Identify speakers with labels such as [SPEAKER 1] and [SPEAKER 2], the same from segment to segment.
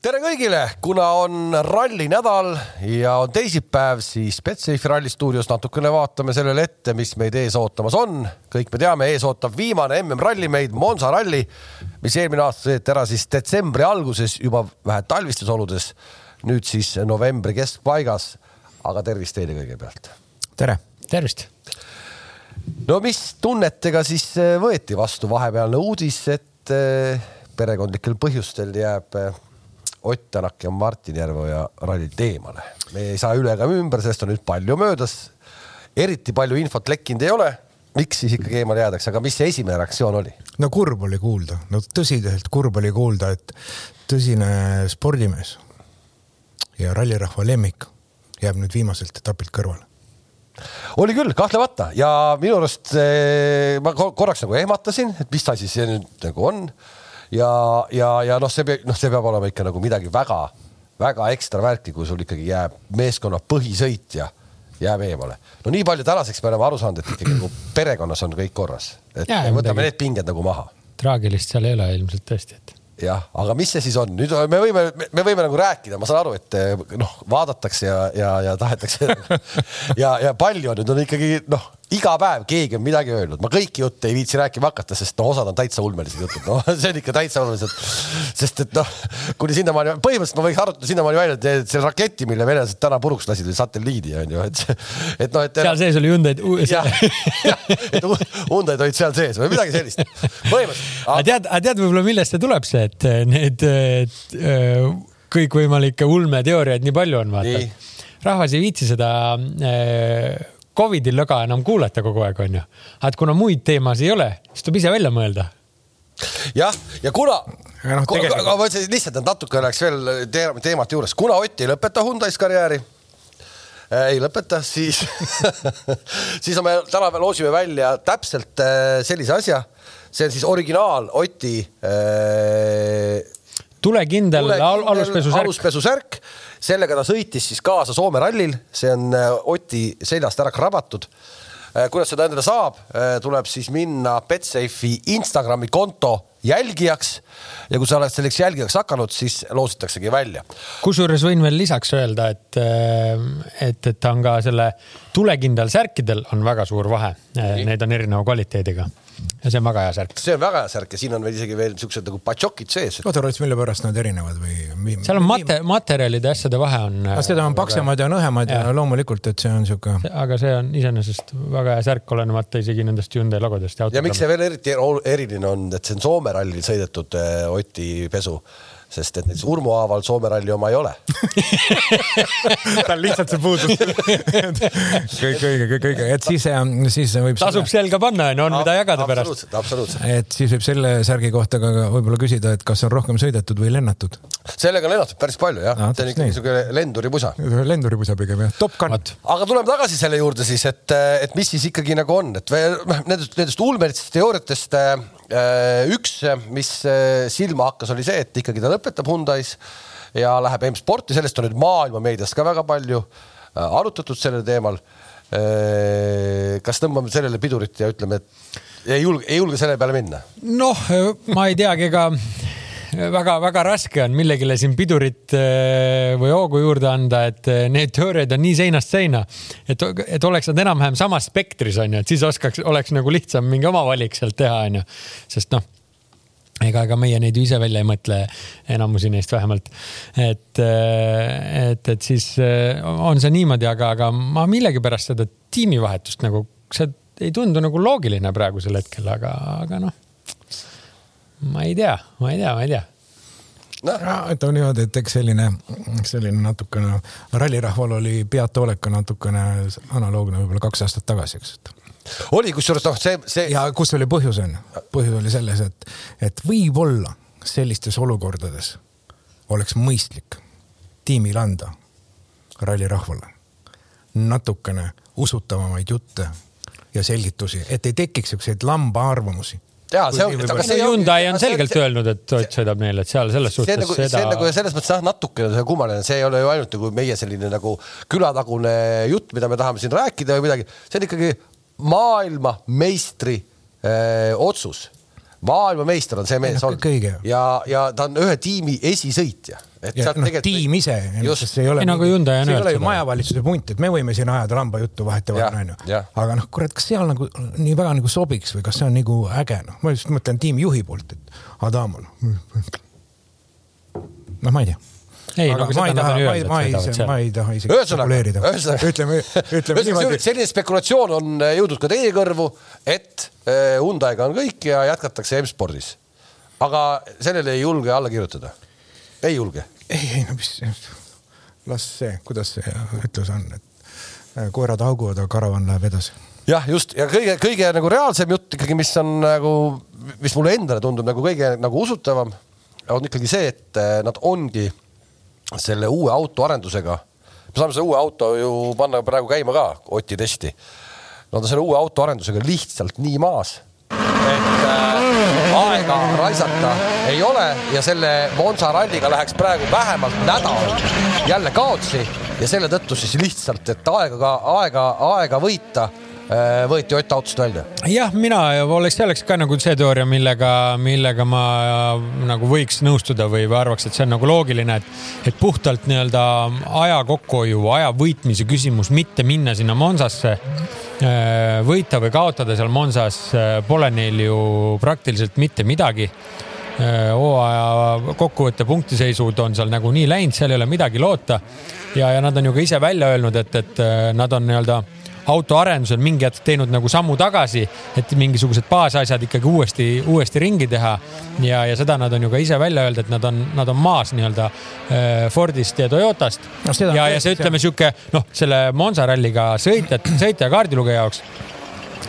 [SPEAKER 1] tere kõigile, kuna on ralli nädal ja on teisipäev, siis Betsafe Ralli stuudios natukene vaatame sellele ette, mis meid ees ootamas on. kõik me teame, ees ootab viimane MM-ralli meid, Monza ralli, mis eelmine aasta sõideti ära siis detsembri alguses juba vähe talvistes oludes. nüüd siis novembri keskpaigas. aga tervist teile kõigepealt.
[SPEAKER 2] tere.
[SPEAKER 3] tervist.
[SPEAKER 1] no mis tunnetega siis võeti vastu vahepealne uudis, et eh, perekondlikel põhjustel jääb eh, Ott Tänak ja Martin Järveoja rallilt eemale. me ei saa üle ega ümber, sellest on nüüd palju möödas. eriti palju infot lekkinud ei ole, miks siis ikkagi eemale jäädakse, aga mis see esimene reaktsioon oli?
[SPEAKER 2] no kurb oli kuulda, no tõsiselt kurb oli kuulda, et tõsine spordimees ja rallirahva lemmik jääb nüüd viimaselt etapilt kõrvale
[SPEAKER 1] oli küll, kahtlemata ja minu arust eh, ma korraks nagu ehmatasin, et mis asi see nüüd nagu on ja, ja, ja noh, see, noh, see peab olema ikka nagu midagi väga-väga ekstra värki, kui sul ikkagi jääb meeskonna põhisõitja jääb eemale. no nii palju tänaseks me oleme aru saanud, et ikkagi nagu perekonnas on kõik korras, et me võtame need pinged nagu maha.
[SPEAKER 3] traagilist seal ei ole ilmselt tõesti, et
[SPEAKER 1] jah, aga mis see siis on, nüüd me võime, me võime nagu rääkida, ma saan aru, et noh, vaadatakse ja, ja, ja tahetakse ja, ja palju nüüd on ikkagi noh, iga päev keegi on midagi öelnud, ma kõiki jutte ei viitsi rääkima hakata, sest no osad on täitsa ulmelised jutud, no see on ikka täitsa olulised. sest et noh, kuni sinnamaani, põhimõtteliselt ma võiks arutada sinnamaani välja, et selle raketi, mille venelased täna puruks lasid, oli satelliidi on ju, et, et noh, et.
[SPEAKER 3] seal sees oli Hyundai'd.
[SPEAKER 1] jah, et Hyundai'd olid seal sees või midagi sellist, põhimõtteliselt.
[SPEAKER 3] aga tead, tead võib-olla millest see tuleb, see, et need äh, kõikvõimalikke ulmeteooriaid nii palju on, vaata. rahvas ei viitsi seda äh, Covidi lõga enam kuulata kogu aeg, onju. et kuna muid teemasid ei ole, siis tuleb ise välja mõelda.
[SPEAKER 1] jah, ja kuna no,, ma mõtlesin lihtsalt, et natuke oleks veel teemat juures, kuna Ott ei lõpeta Hyundai's karjääri äh, ei lõpeta, siis siis me täna loosime välja täpselt äh, sellise asja. see on siis originaal Oti äh,
[SPEAKER 3] tulekindel, tulekindel aluspesusärk,
[SPEAKER 1] aluspesusärk sellega ta sõitis siis kaasa Soome rallil, see on äh, Oti seljast ära krabatud. Äh, kuidas seda endale saab, äh, tuleb siis minna Betsafe'i Instagrami konto jälgijaks ja kui sa oled selleks jälgijaks hakanud, siis loositaksegi välja.
[SPEAKER 3] kusjuures võin veel lisaks öelda, et, et, et ta on ka selle tulekindel särkidel on väga suur vahe. Need on erineva kvaliteediga ja see on väga hea särk.
[SPEAKER 1] see on väga hea särk ja siin on veel isegi veel siuksed nagu patšokid sees.
[SPEAKER 2] oota, Rots, mille pärast nad erinevad või?
[SPEAKER 3] seal on mate-, materjalide asjade vahe on.
[SPEAKER 2] seda on paksemad ja on õhemad ja, ja loomulikult, et see on sihuke.
[SPEAKER 3] aga see on iseenesest väga hea särk, olenemata isegi nendest Hyundai logodest.
[SPEAKER 1] ja miks see veel eriti eriline on, et see on Soome rallil sõidetud äh, Oti pesu sest et näiteks Urmo Aaval Soome ralli oma ei ole
[SPEAKER 2] tal lihtsalt see puudus kõik õige, kõik õige, et siis, siis võib.
[SPEAKER 3] tasub selle... selga panna, on, on mida jagada pärast.
[SPEAKER 1] absoluutselt, absoluutselt.
[SPEAKER 2] et siis võib selle särgi kohta ka võib-olla küsida, et kas on rohkem sõidetud või lennatud.
[SPEAKER 1] sellega on lennatud päris palju jah no,, see on ikkagi niisugune lenduripusa.
[SPEAKER 2] lenduripusa pigem jah, Top Gun.
[SPEAKER 1] aga tuleme tagasi selle juurde siis, et, et mis siis ikkagi nagu on, et noh, nendest, nendest ulmelistest teooriatest Äh, üks, mis äh, silma hakkas, oli see, et ikkagi ta lõpetab Hyundai's ja läheb M-sporti, sellest on nüüd maailma meedias ka väga palju äh, arutatud sellel teemal. kas tõmbame sellele pidurit ja ütleme, et ei julge, ei julge selle peale minna?
[SPEAKER 3] noh, ma ei teagi, ega väga-väga raske on millegile siin pidurit äh, või hoogu juurde anda, et äh, need teooriad on nii seinast seina, et, et oleks nad enam-vähem samas spektris on ju, et siis oskaks, oleks nagu lihtsam mingi oma valik sealt teha, on ju, sest noh ega, ega meie neid ju ise välja ei mõtle, enamusi neist vähemalt. et, äh, et, et siis on see niimoodi, aga, aga ma millegipärast seda tiimivahetust nagu, see ei tundu nagu loogiline praegusel hetkel, aga, aga noh ma ei tea, ma ei tea, ma ei tea
[SPEAKER 2] no ütleme niimoodi, et eks selline, selline natukene, rallirahval oli peataoleka natukene analoogne võib-olla kaks aastat tagasi, eks.
[SPEAKER 1] Oli, kusjuures noh, see, see.
[SPEAKER 2] ja kus oli põhjus on, põhjus oli selles, et, et võib-olla sellistes olukordades oleks mõistlik tiimil anda rallirahvale natukene usutavamaid jutte ja selgitusi, et ei tekiks siukseid lamba arvamusi
[SPEAKER 1] ja see on,
[SPEAKER 3] aga see Hyundai on selgelt see, öelnud, et Ott sõidab neile, et seal selles suhtes
[SPEAKER 1] nagu,
[SPEAKER 3] seda.
[SPEAKER 1] see on nagu selles mõttes jah, natukene see kummaline, see ei ole ju ainult nagu meie selline nagu külatagune jutt, mida me tahame siin rääkida või midagi, see on ikkagi maailmameistri öö, otsus maailmameister on see mees olnud
[SPEAKER 2] kõige.
[SPEAKER 1] ja, ja ta on ühe tiimi esisõitja. et
[SPEAKER 2] ja
[SPEAKER 1] sealt
[SPEAKER 2] noh,
[SPEAKER 1] tegelikult-
[SPEAKER 2] tiim ise,
[SPEAKER 1] just,
[SPEAKER 2] see ei ole.
[SPEAKER 3] Nagu Hyundai on
[SPEAKER 2] see ei ole
[SPEAKER 3] öelnud
[SPEAKER 2] ju majavalitsuse punt, et me võime siin ajada lambajuttu vahetevahel onju aga noh, kurat, kas seal nagu nii väga nagu sobiks või kas see on nagu äge noh, ma just mõtlen tiimijuhi poolt, et Adamov. noh, ma ei tea.
[SPEAKER 3] ei,
[SPEAKER 2] aga
[SPEAKER 3] nagu
[SPEAKER 2] ma ei taha, ma ei, ma
[SPEAKER 3] et
[SPEAKER 2] ei ma ei taha isegi spekuleerida.
[SPEAKER 1] ühesõnaga,
[SPEAKER 2] ütleme, ütleme niimoodi,
[SPEAKER 1] selline spekulatsioon on äh, jõudnud ka teie kõrvu, et äh, Hyundai'ga on kõik ja jätkatakse M-spordis. aga sellele ei julge alla kirjutada. ei julge.
[SPEAKER 2] ei, ei no mis, las see, kuidas see ütlus on, et äh, koerad hauguvad, aga karavan läheb edasi.
[SPEAKER 1] jah, just ja kõige-kõige nagu reaalsem jutt ikkagi, mis on nagu, mis mulle endale tundub nagu kõige nagu usutavam, on ikkagi see, et nad ongi selle uue auto arendusega, me saame selle uue auto ju panna praegu käima ka Oti testi. Nad on selle uue auto arendusega lihtsalt nii maas, et äh, aega raisata ei ole ja selle Monza ralliga läheks praegu vähemalt nädal jälle kaotsi ja selle tõttu siis lihtsalt, et aega, aega, aega võita, võeti Ott autost välja.
[SPEAKER 3] jah, mina oleks, see oleks ka nagu see teooria, millega, millega ma äh, nagu võiks nõustuda või, või arvaks, et see on nagu loogiline, et, et puhtalt nii-öelda aja kokkuhoiu, aja võitmise küsimus, mitte minna sinna Monsasse, võita või kaotada seal Monsas, pole neil ju praktiliselt mitte midagi hooaja kokkuvõtte punktiseisud on seal nagunii läinud, seal ei ole midagi loota. ja, ja nad on ju ka ise välja öelnud, et, et äh, nad on nii-öelda autoarendusel mingi hetk teinud nagu sammu tagasi, et mingisugused baasasjad ikkagi uuesti, uuesti ringi teha. ja, ja seda nad on ju ka ise välja öelnud, et nad on, nad on maas nii-öelda äh, Fordist ja Toyotast
[SPEAKER 2] No
[SPEAKER 3] ja, ja see ütleme sihuke noh, selle Monza ralliga sõitjat, sõitja ja kaardilugeja jaoks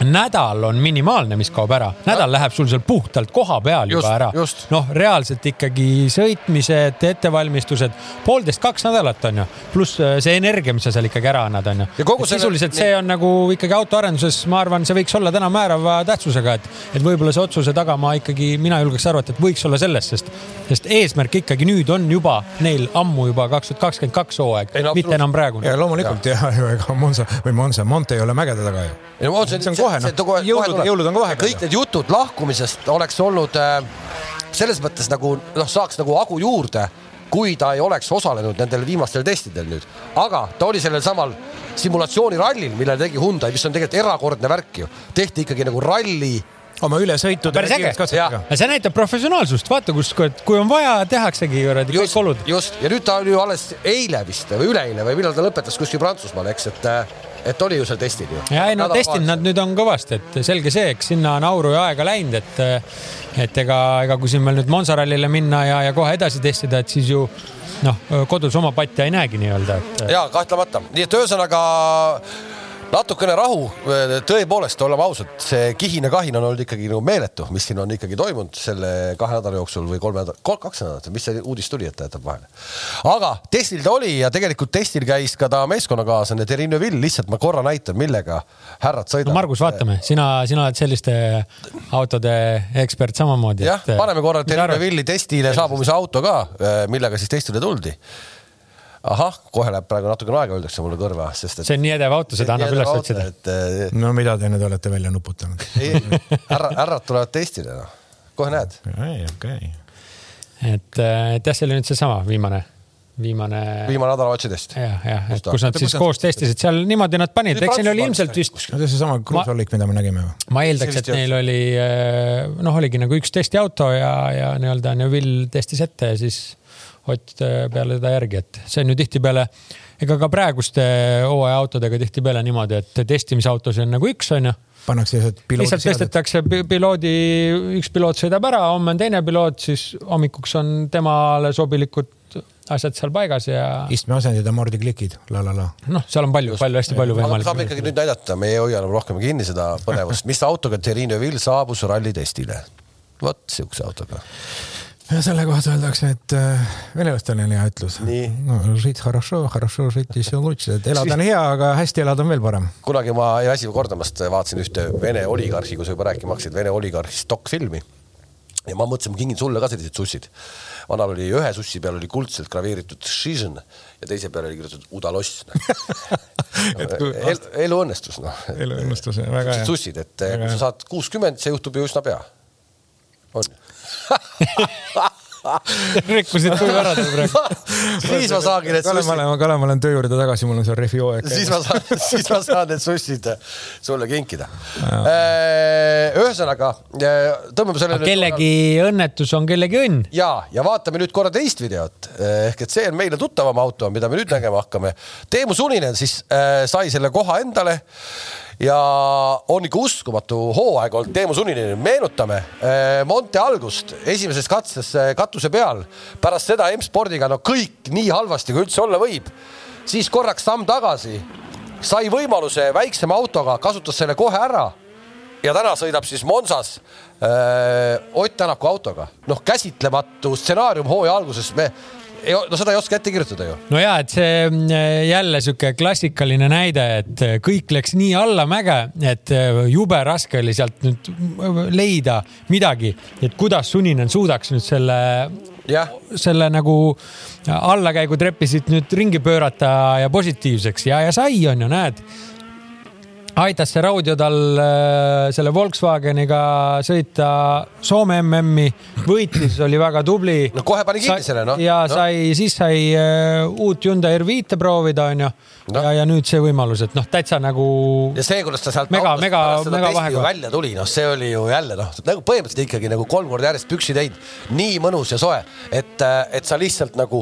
[SPEAKER 3] nädal on minimaalne, mis kaob ära, nädal läheb sul seal puhtalt koha peal
[SPEAKER 1] Just,
[SPEAKER 3] juba ära
[SPEAKER 1] just..
[SPEAKER 3] noh, reaalselt ikkagi sõitmised, ettevalmistused, poolteist, kaks nädalat on ju, pluss äh, see energia, mis sa seal ikkagi ära annad, on ju
[SPEAKER 1] Ja kogu. selle-
[SPEAKER 3] sisuliselt see on nagu ikkagi autoarenduses, ma arvan, see võiks olla täna määrava tähtsusega, et, et võib-olla see otsuse taga ma ikkagi, mina julgeks arvata, et võiks olla selles, sest, sest eesmärk ikkagi nüüd on juba neil ammu juba kaks tuhat kakskümmend kaks hooaeg mitte enam praegune
[SPEAKER 2] ja. loomulikult ja, ja ega Monza või Monza, Monte ei ole mägede taga ju. Kohe, noh. Jõulud- jõulud on ka vahepeal.
[SPEAKER 1] kõik need jutud lahkumisest oleks olnud äh, selles mõttes nagu noh, saaks nagu hagu juurde, kui ta ei oleks osalenud nendel viimastel testidel nüüd, aga ta oli sellel samal simulatsioonirallil, mille tegi Hyundai, mis on tegelikult erakordne värk ju, tehti ikkagi nagu ralli
[SPEAKER 2] oma ülesõitude
[SPEAKER 3] Päris äge. see näitab professionaalsust, vaata kus, kui on vaja, tehaksegi kuradi kõik
[SPEAKER 1] just
[SPEAKER 3] olud,.
[SPEAKER 1] just ja nüüd ta on ju alles eile vist või üleeile või millal ta lõpetas kuskil Prantsusmaal, eks, et, et oli ju seal testil ju.
[SPEAKER 3] ja ei no testinud nad nüüd on kõvasti, et selge see, eks sinna on auru ja aega läinud, et, et ega, ega kui siin veel nüüd Monza rallile minna ja, ja kohe edasi testida, et siis ju noh, kodus oma patja ei näegi nii-öelda, et
[SPEAKER 1] ja kahtlemata, nii et ühesõnaga natukene rahu, tõepoolest, oleme ausad, see kihine-kahin on olnud ikkagi nagu meeletu, mis siin on ikkagi toimunud selle kahe nädala jooksul või kolme nädala, kaks nädalat, mis see uudis tuli, et ta jätab vahele. aga testil ta oli ja tegelikult testil käis ka ta meeskonnakaaslane Terine Vill, lihtsalt ma korra näitan, millega härrad
[SPEAKER 3] no
[SPEAKER 1] sõidavad.
[SPEAKER 3] Margus, vaatame, sina, sina oled selliste autode ekspert samamoodi.
[SPEAKER 1] jah, paneme korra Terine Villi testile saabumise auto ka, millega siis testile tuldi ahah, kohe läheb praegu natukene aega, öeldakse mulle kõrva, sest et
[SPEAKER 3] see on nii edev auto, seda annab üles otsida.
[SPEAKER 1] et eh,
[SPEAKER 2] no mida te nüüd olete välja nuputanud?
[SPEAKER 1] ei, härra, härrad tulevad testile, noh. kohe näed.
[SPEAKER 2] okei.
[SPEAKER 3] et, et jah, see oli nüüd seesama viimane, viimane.
[SPEAKER 1] viimane nädalavahetuse test.
[SPEAKER 3] jah, jah,
[SPEAKER 1] Kus
[SPEAKER 3] et kus nad siis koos testisid, seal niimoodi nad panid, eks neil oli ilmselt
[SPEAKER 1] vist
[SPEAKER 2] no see on seesama kruusolik, mida me nägime või?
[SPEAKER 3] ma eeldaks, et neil oli noh, oligi nagu üks testiauto ja, ja nii-öelda Neville testis ette ja siis Ott peale seda järgi, et see on ju tihtipeale, ega ka praeguste hooajaautodega tihtipeale niimoodi, et testimisautosid on nagu üks, onju.
[SPEAKER 2] pannakse lihtsalt piloodi
[SPEAKER 3] lihtsalt testitakse pi- piloodi, üks piloot sõidab ära, homme on teine piloot, siis hommikuks on temale sobilikud asjad seal paigas ja
[SPEAKER 2] istmeasendid ja mordiklikid, la la la.
[SPEAKER 3] noh, seal on palju, palju, hästi palju võimalik.
[SPEAKER 1] saame ikkagi nüüd näidata, me ei hoia enam rohkem kinni seda põnevust, mis autoga Terrine Vill saabus rallitestile. vot siukse autoga
[SPEAKER 2] ja selle kohta öeldakse , et äh, venelastel on hea ütlus .
[SPEAKER 1] Nii.
[SPEAKER 2] no žit хорошо , хорошо žit и все лучше , et elada on hea , aga hästi elada on veel parem .
[SPEAKER 1] kunagi ma ei väsi kordamast , vaatasin ühte Vene oligarhi , kui sa juba rääkima hakkasid , Vene oligarhi dokfilmi . ja ma mõtlesin , ma kingin sulle ka sellised sussid . vanal oli ühe sussi peal oli kuldselt graveeritud Šižn ja teise peale oli kirjutatud Udaloss
[SPEAKER 2] Et kui-
[SPEAKER 1] El, elu õnnestus noh .
[SPEAKER 2] elu õnnestus , väga hea .
[SPEAKER 1] sussid , et
[SPEAKER 2] Väga
[SPEAKER 1] kui
[SPEAKER 2] hea.
[SPEAKER 1] sa saad kuuskümmend , see juhtub ju üsna pea . on .
[SPEAKER 3] rikkusid tuju ära teil praegu.
[SPEAKER 1] siis ma saangi need
[SPEAKER 2] Kalev,
[SPEAKER 1] sussid,
[SPEAKER 2] olen, Kalev, ma olen töö juurde tagasi, mul on seal rehvi hooaeg
[SPEAKER 1] siis ma saan, siis ma saan need sussid sulle kinkida. ühesõnaga tõmbame selle.
[SPEAKER 3] kellegi õnnetus on kellegi õnn.
[SPEAKER 1] ja, ja vaatame nüüd korra teist videot ehk et see on meile tuttavam auto, mida me nüüd nägema hakkame. Teemu Suninen siis äh, sai selle koha endale ja on ikka uskumatu hooaeg olnud Teemu Suninenil, meenutame äh, Monte algust esimeses katses äh, katuse peal, pärast seda M-spordiga no kõik nii halvasti, kui üldse olla võib, siis korraks samm tagasi, sai võimaluse väiksema autoga, kasutas selle kohe ära. Ja täna sõidab siis Monsas äh, Ott Tänaku autoga, noh, käsitlematu stsenaarium hooaja alguses, me, no seda ei oska ette kirjutada ju.
[SPEAKER 3] no ja, et see mm, jälle sihuke klassikaline näide, et kõik läks nii allamäge, et äh, jube raske oli sealt nüüd leida midagi, et kuidas Suninen suudaks nüüd selle selle nagu allakäigu treppisid nüüd ringi pöörata ja positiivseks ja, ja sai, on ju, näed. Aitas see Raudio tal äh, selle Volkswageniga sõita Soome MM-i, võitis, oli väga tubli.
[SPEAKER 1] no kohe pani kinni selle noh.
[SPEAKER 3] ja
[SPEAKER 1] no.
[SPEAKER 3] sai, siis sai äh, uut Hyundai R5-e proovida, onju.
[SPEAKER 1] Noh.
[SPEAKER 3] ja, ja nüüd see võimalus, et noh, täitsa nagu
[SPEAKER 1] ja see, kuidas ta sealt
[SPEAKER 3] Mega- mega- mega vahega.
[SPEAKER 1] välja tuli, noh, see oli ju jälle noh, nagu põhimõtteliselt ikkagi nagu kolm korda järjest püksi teinud, nii mõnus ja soe, et, et sa lihtsalt nagu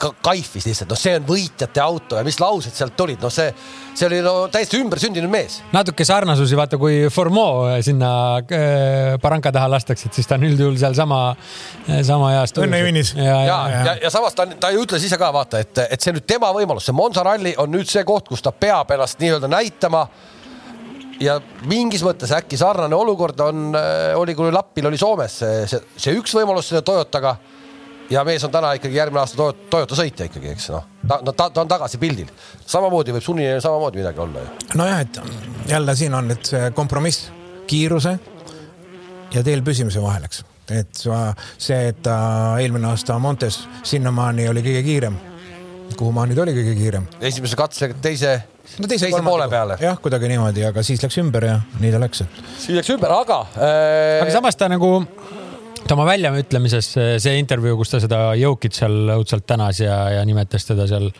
[SPEAKER 1] ka kaifis lihtsalt, noh, see on võitjate auto ja mis laused sealt tulid, noh, see, see oli no täiesti ümbersündinud mees.
[SPEAKER 3] natuke sarnasusi, vaata kui Formeau sinna äh, baranka taha lastakse, et siis ta on üldjuhul sealsama, sama heas.
[SPEAKER 2] Õnnejünnis.
[SPEAKER 3] ja, ja,
[SPEAKER 1] ja,
[SPEAKER 3] ja,
[SPEAKER 1] ja, ja samas ta, ta ju ütles ise ka vaata, et, et see nüüd tema võimalus, see Monza ralli on nüüd see koht, kus ta peab ennast nii-öelda näitama. ja mingis mõttes äkki sarnane olukord on, oli, kui Lappil oli Soomes see, see, see üks võimalus selle Toyotaga. ja mees on täna ikkagi järgmine aasta Toyota, Toyota sõitja ikkagi, eks noh, ta, no, ta, ta on tagasi pildil, samamoodi võib sunnil samamoodi midagi olla ju.
[SPEAKER 2] nojah, et jälle siin on nüüd see kompromiss kiiruse ja teel püsimise vahel, eks. et see, et ta eelmine aasta Montes sinnamaani oli kõige kiirem, kuhumaani ta oli kõige kiirem.
[SPEAKER 1] esimese katsega teise,
[SPEAKER 2] no
[SPEAKER 1] teise poole peale.
[SPEAKER 2] jah, kuidagi niimoodi, aga siis läks ümber ja nii ta läks, et
[SPEAKER 1] siis läks ümber, aga äh,.
[SPEAKER 3] aga samas ta nagu, ta oma väljaütlemises see intervjuu, kus ta seda Jokit seal õudselt tänas ja, ja nimetas teda seal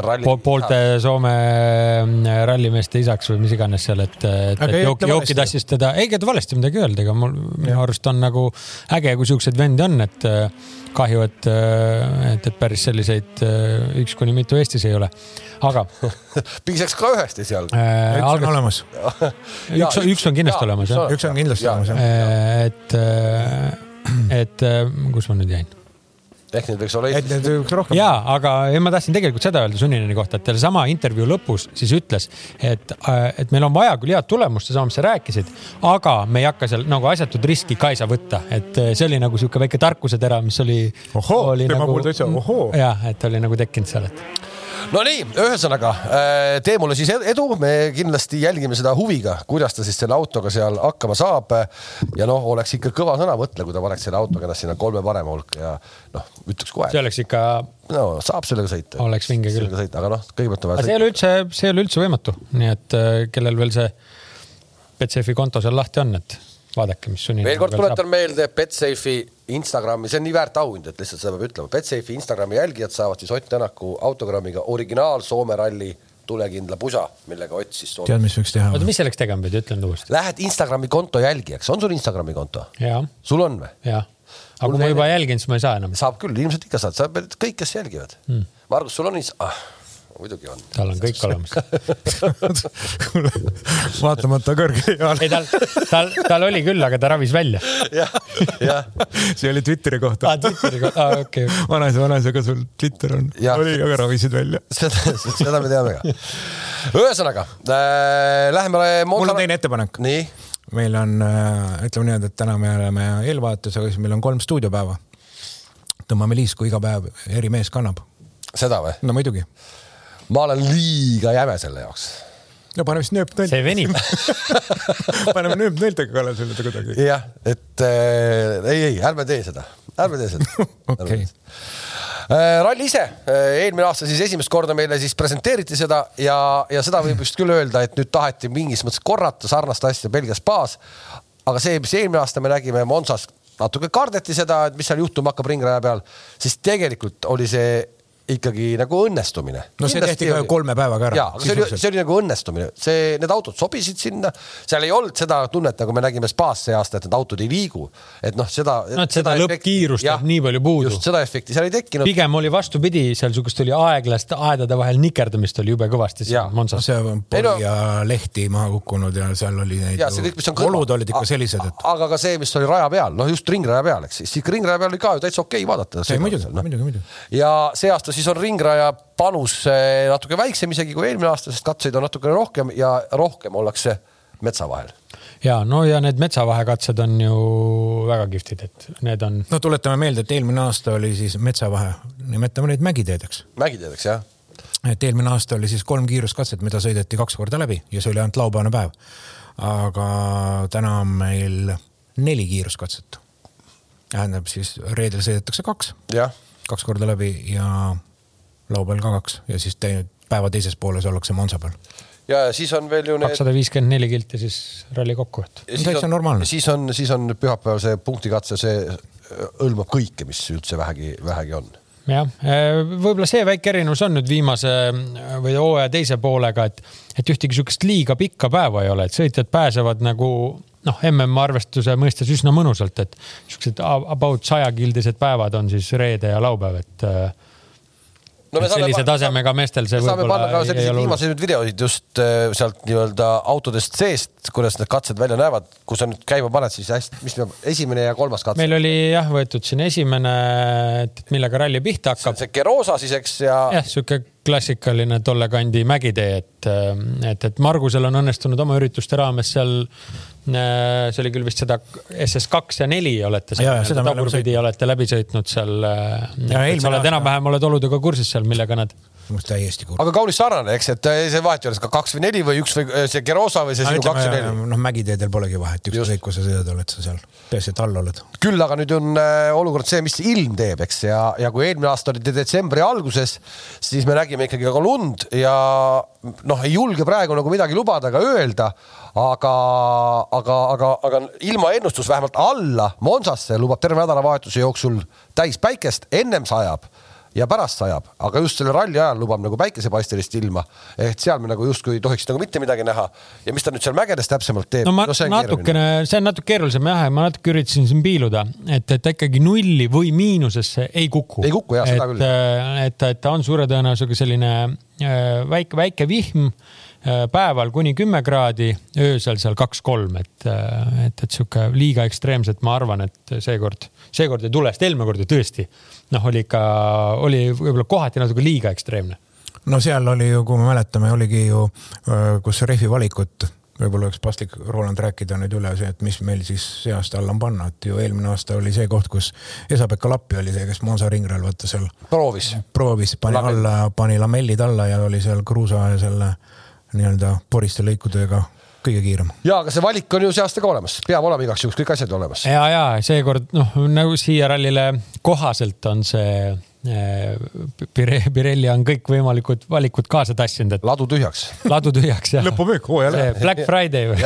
[SPEAKER 1] Ralli-
[SPEAKER 3] po poolte Soome mm, rallimeeste isaks või mis iganes seal, et, et, et Joki
[SPEAKER 2] valesti.
[SPEAKER 3] tassis teda, ei ega ta valesti midagi öelda, ega mul minu arust on nagu äge, kui siukseid vendi on, et äh, kahju, et, et, et päris selliseid äh, üks kuni mitu Eestis ei ole. aga
[SPEAKER 1] piisaks ka ühest esialgu.
[SPEAKER 3] äh,
[SPEAKER 2] üks on
[SPEAKER 3] algas,
[SPEAKER 2] olemas,
[SPEAKER 3] üks, üks on kindlasti olemas jah.
[SPEAKER 2] üks on kindlasti
[SPEAKER 1] Jaa.
[SPEAKER 2] olemas jah.
[SPEAKER 3] et, et äh, kus ma nüüd jäin?
[SPEAKER 1] ehk neid võiks olla
[SPEAKER 2] et
[SPEAKER 1] Eestis.
[SPEAKER 2] need üks rohkem.
[SPEAKER 3] ja, aga ma tahtsin tegelikult seda öelda Sunnineni kohta, et sama intervjuu lõpus siis ütles, et, et meil on vaja küll head tulemust, seesama, mis sa rääkisid, aga me ei hakka seal nagu asjatut riski ka ei saa võtta, et see oli nagu sihuke väike tarkusetera, mis oli.
[SPEAKER 2] Ohoo, tema puhul täitsa ohoo.
[SPEAKER 3] jah, et oli nagu tekkinud seal, et
[SPEAKER 1] Nonii, ühesõnaga äh, Teemule siis edu, me kindlasti jälgime seda huviga, kuidas ta siis selle autoga seal hakkama saab. ja noh, oleks ikka kõva sõna mõtle, kui ta paneks selle autoga ennast sinna kolme parema hulka ja noh, ütleks kohe
[SPEAKER 3] see, oleks ikka,
[SPEAKER 1] no saab sellega sõita.
[SPEAKER 3] Oleks vinge küll.
[SPEAKER 1] aga noh, kõigepealt on vaja
[SPEAKER 3] see ei ole üldse, see ei ole üldse võimatu, nii et äh, kellel veel see Betsafe konto seal lahti on, et vaadake, mis Sunninen
[SPEAKER 1] veel kord tuletan meelde Betsafe'i Instagrami, see on nii väärt auhind, et lihtsalt seda peab ütlema. Betsafe'i Instagrami jälgijad saavad siis Ott Tänaku autogrammiga originaal Soome ralli tulekindla pusa, millega Ott siis soovib.
[SPEAKER 2] tead, mis võiks teha?
[SPEAKER 3] oota, mis selleks tegema pidi, ütle nüüd uuesti.
[SPEAKER 1] Lähed Instagrami konto jälgijaks, on sul Instagrami konto?
[SPEAKER 3] ja,
[SPEAKER 1] sul on või?
[SPEAKER 3] ja, aga kui ma juba jälgin, siis ma ei saa enam.
[SPEAKER 1] saab küll, ilmselt ikka saad, sa pead kõik, kes jälgivad hmm.. Margus, sul on Inst- ah,, muidugi on.
[SPEAKER 3] tal on kõik olemas.
[SPEAKER 2] vaatamata kõrgele
[SPEAKER 3] ei, tal, tal, tal oli küll, aga ta ravis välja.
[SPEAKER 1] jah, jah,
[SPEAKER 2] see oli Twitteri kohta
[SPEAKER 3] aa, Twitteri kohta, aa okei okay..
[SPEAKER 2] vanaisa, vanaisa, kas sul Twitter on? Oli, aga ravisid välja.
[SPEAKER 1] seda, seda me teame ka. ühesõnaga äh,, läheme.
[SPEAKER 2] mul on teine ettepanek.
[SPEAKER 1] nii,
[SPEAKER 2] meil on, ütleme niimoodi, et täna me oleme eelvaatusega, siis meil on kolm stuudiopäeva. tõmbame liisku iga päev, eri mees kannab.
[SPEAKER 1] seda või?
[SPEAKER 2] no muidugi.
[SPEAKER 1] Ma olen liiga jäme selle jaoks.
[SPEAKER 2] no paneme siis nööp
[SPEAKER 3] see venib.
[SPEAKER 2] paneme nööpnõeltega kallale selle kuidagi.
[SPEAKER 1] jah, et äh, ei, ei, ärme tee seda, ärme tee seda.
[SPEAKER 2] Okei.
[SPEAKER 1] Äh, ralli ise, eelmine aasta siis esimest korda meile siis presenteeriti seda ja, ja seda võib vist küll öelda, et nüüd taheti mingis mõttes korrata sarnast asja Belgia spaas. aga see, mis eelmine aasta me nägime Monsas, natuke kardeti seda, et mis seal juhtuma hakkab ringraja peal, siis tegelikult oli see ikkagi nagu õnnestumine.
[SPEAKER 2] no see Kindlasti tehti ka ju kolme päevaga ära.
[SPEAKER 1] see oli, see oli nagu õnnestumine, see, need autod sobisid sinna, seal ei olnud seda tunnet, nagu me nägime Spaas see aasta, et need autod ei liigu, et noh, seda.
[SPEAKER 3] no et seda, seda lõppkiirust jääb nii palju puudu.
[SPEAKER 1] just seda efekti seal ei tekkinud.
[SPEAKER 3] pigem oli vastupidi, seal sihukest oli aeglast aedade vahel nikerdamist oli jube kõvasti.
[SPEAKER 2] see on pori ja lehti maha kukkunud ja seal oli neid.
[SPEAKER 1] ja see kõik, mis on
[SPEAKER 2] kõrval. olud olid ikka sellised, et.
[SPEAKER 1] aga ka see, mis oli raja peal, noh just ringraja peal, eks siis ringraja peal oli ka ju täitsa okei okay vaadata.
[SPEAKER 2] muidugi, muidugi, muidugi.
[SPEAKER 1] ja see aasta siis on ringraja panus eh, natuke väiksem isegi kui eelmine aasta, sest katseid on natukene rohkem ja rohkem ollakse metsa vahel.
[SPEAKER 3] ja no ja need metsavahekatsed on ju väga kihvtid, et need on.
[SPEAKER 2] no tuletame meelde, et eelmine aasta oli siis metsavahe, nimetame neid mägiteedeks.
[SPEAKER 1] mägiteedeks jah.
[SPEAKER 2] et eelmine aasta oli siis kolm kiiruskatset, mida sõideti kaks korda läbi ja see oli ainult laupäevane päev. aga täna on meil neli kiiruskatset. tähendab siis reedel sõidetakse kaks. Kaks korda läbi ja laupäeval ka kaks ja siis teine, päeva teises pooles ollakse Monza peal.
[SPEAKER 1] ja, ja siis on veel ju
[SPEAKER 3] need. kakssada viiskümmend neli kilti siis ralli kokku, et.
[SPEAKER 2] täitsa normaalne.
[SPEAKER 1] siis on, siis on pühapäeval see punktikatse, see äh, hõlmab kõike, mis üldse vähegi, vähegi on
[SPEAKER 3] jah, äh, võib-olla see väike erinevus on nüüd viimase äh, või hooaja teise poolega, et, et ühtegi sihukest liiga pikka päeva ei ole, et sõitjad pääsevad nagu noh, MM arvestuse mõistes üsna mõnusalt, et siuksed about sajakildised päevad on siis reede ja laupäev, et no me sellise saame, tasemega meestel see
[SPEAKER 1] võib-olla. saame panna ka selliseid viimaseid videoid just äh, sealt nii-öelda autodest seest, kuidas need katsed välja näevad, kui sa nüüd käima paned, siis hästi, mis peab, esimene ja kolmas katse.
[SPEAKER 3] meil oli jah võetud siin esimene, et millega ralli pihta hakkab.
[SPEAKER 1] see Gerosa siis, eks ja.
[SPEAKER 3] jah, sihuke klassikaline tolle kandi mägitee, et, et, et Margusel on õnnestunud oma ürituste raames seal Äh, see oli küll vist seda SS2 ja neli olete seal, tagurpidi olete läbi sõitnud seal. Äh, sa oled enam-vähem, oled oludega kursis seal, millega nad
[SPEAKER 2] täiesti kurb.
[SPEAKER 1] aga kaunis sarnane, eks, et see vahet ei ole, kas kaks või neli või üks või see Gerosa või see sinu kaks või neli.
[SPEAKER 2] noh, mägiteedel polegi vahet, ükskõik kus sa sõidad, oled sa seal, peaasi, et all oled.
[SPEAKER 1] küll aga nüüd on äh, olukord see, mis ilm teeb, eks, ja, ja kui eelmine aasta oli detsembri alguses, siis me nägime ikkagi ka lund ja noh, ei julge praegu nagu midagi lubada ega öelda, aga, aga, aga, aga ilmaennustus vähemalt alla Monsasse lubab terve nädalavahetuse jooksul täis päikest, ennem sajab ja pärast sajab, aga just selle ralli ajal lubab nagu päikesepaistelist ilma. ehk seal me nagu justkui ei tohiks nagu mitte midagi näha ja mis ta nüüd seal mägedes täpsemalt teeb.
[SPEAKER 3] no ma no, natukene, see on natuke keerulisem jah, ma natuke üritasin siin piiluda, et, et ta ikkagi nulli või miinusesse ei kuku.
[SPEAKER 1] ei kuku jah, seda
[SPEAKER 3] küll. et, et ta on suure tõenäosusega selline äh, väike, väike vihm äh, päeval kuni kümme kraadi, öösel seal kaks-kolm, et, äh, et, et sihuke liiga ekstreemset, ma arvan, et seekord, seekord ei tule, sest eelmine kord ju tõesti noh, oli ikka, oli võib-olla kohati natuke liiga ekstreemne.
[SPEAKER 2] no seal oli ju, kui me mäletame, oligi ju, kus rehvi valikut võib-olla oleks paslik, Roland, rääkida nüüd üle see, et mis meil siis see aasta alla on panna, et ju eelmine aasta oli see koht, kus Esa-Pekka Lappi oli see, kes Monza ringrajal vaata seal.
[SPEAKER 1] proovis.
[SPEAKER 2] proovis, pani Lamell. alla, pani lamellid alla ja oli seal kruusa ja selle nii-öelda poriste lõikudega kõige kiirem.
[SPEAKER 1] ja, aga see valik on ju see aasta ka olemas, peab olema igaks juhuks kõik asjad olemas.
[SPEAKER 3] ja, ja seekord noh, nagu siia rallile kohaselt on see eh, Pire, Pirelli on kõikvõimalikud valikud kaasa tassinud, et.
[SPEAKER 1] ladu tühjaks.
[SPEAKER 3] ladu tühjaks jah.
[SPEAKER 2] lõpumüük hooajal.
[SPEAKER 3] Black Friday või?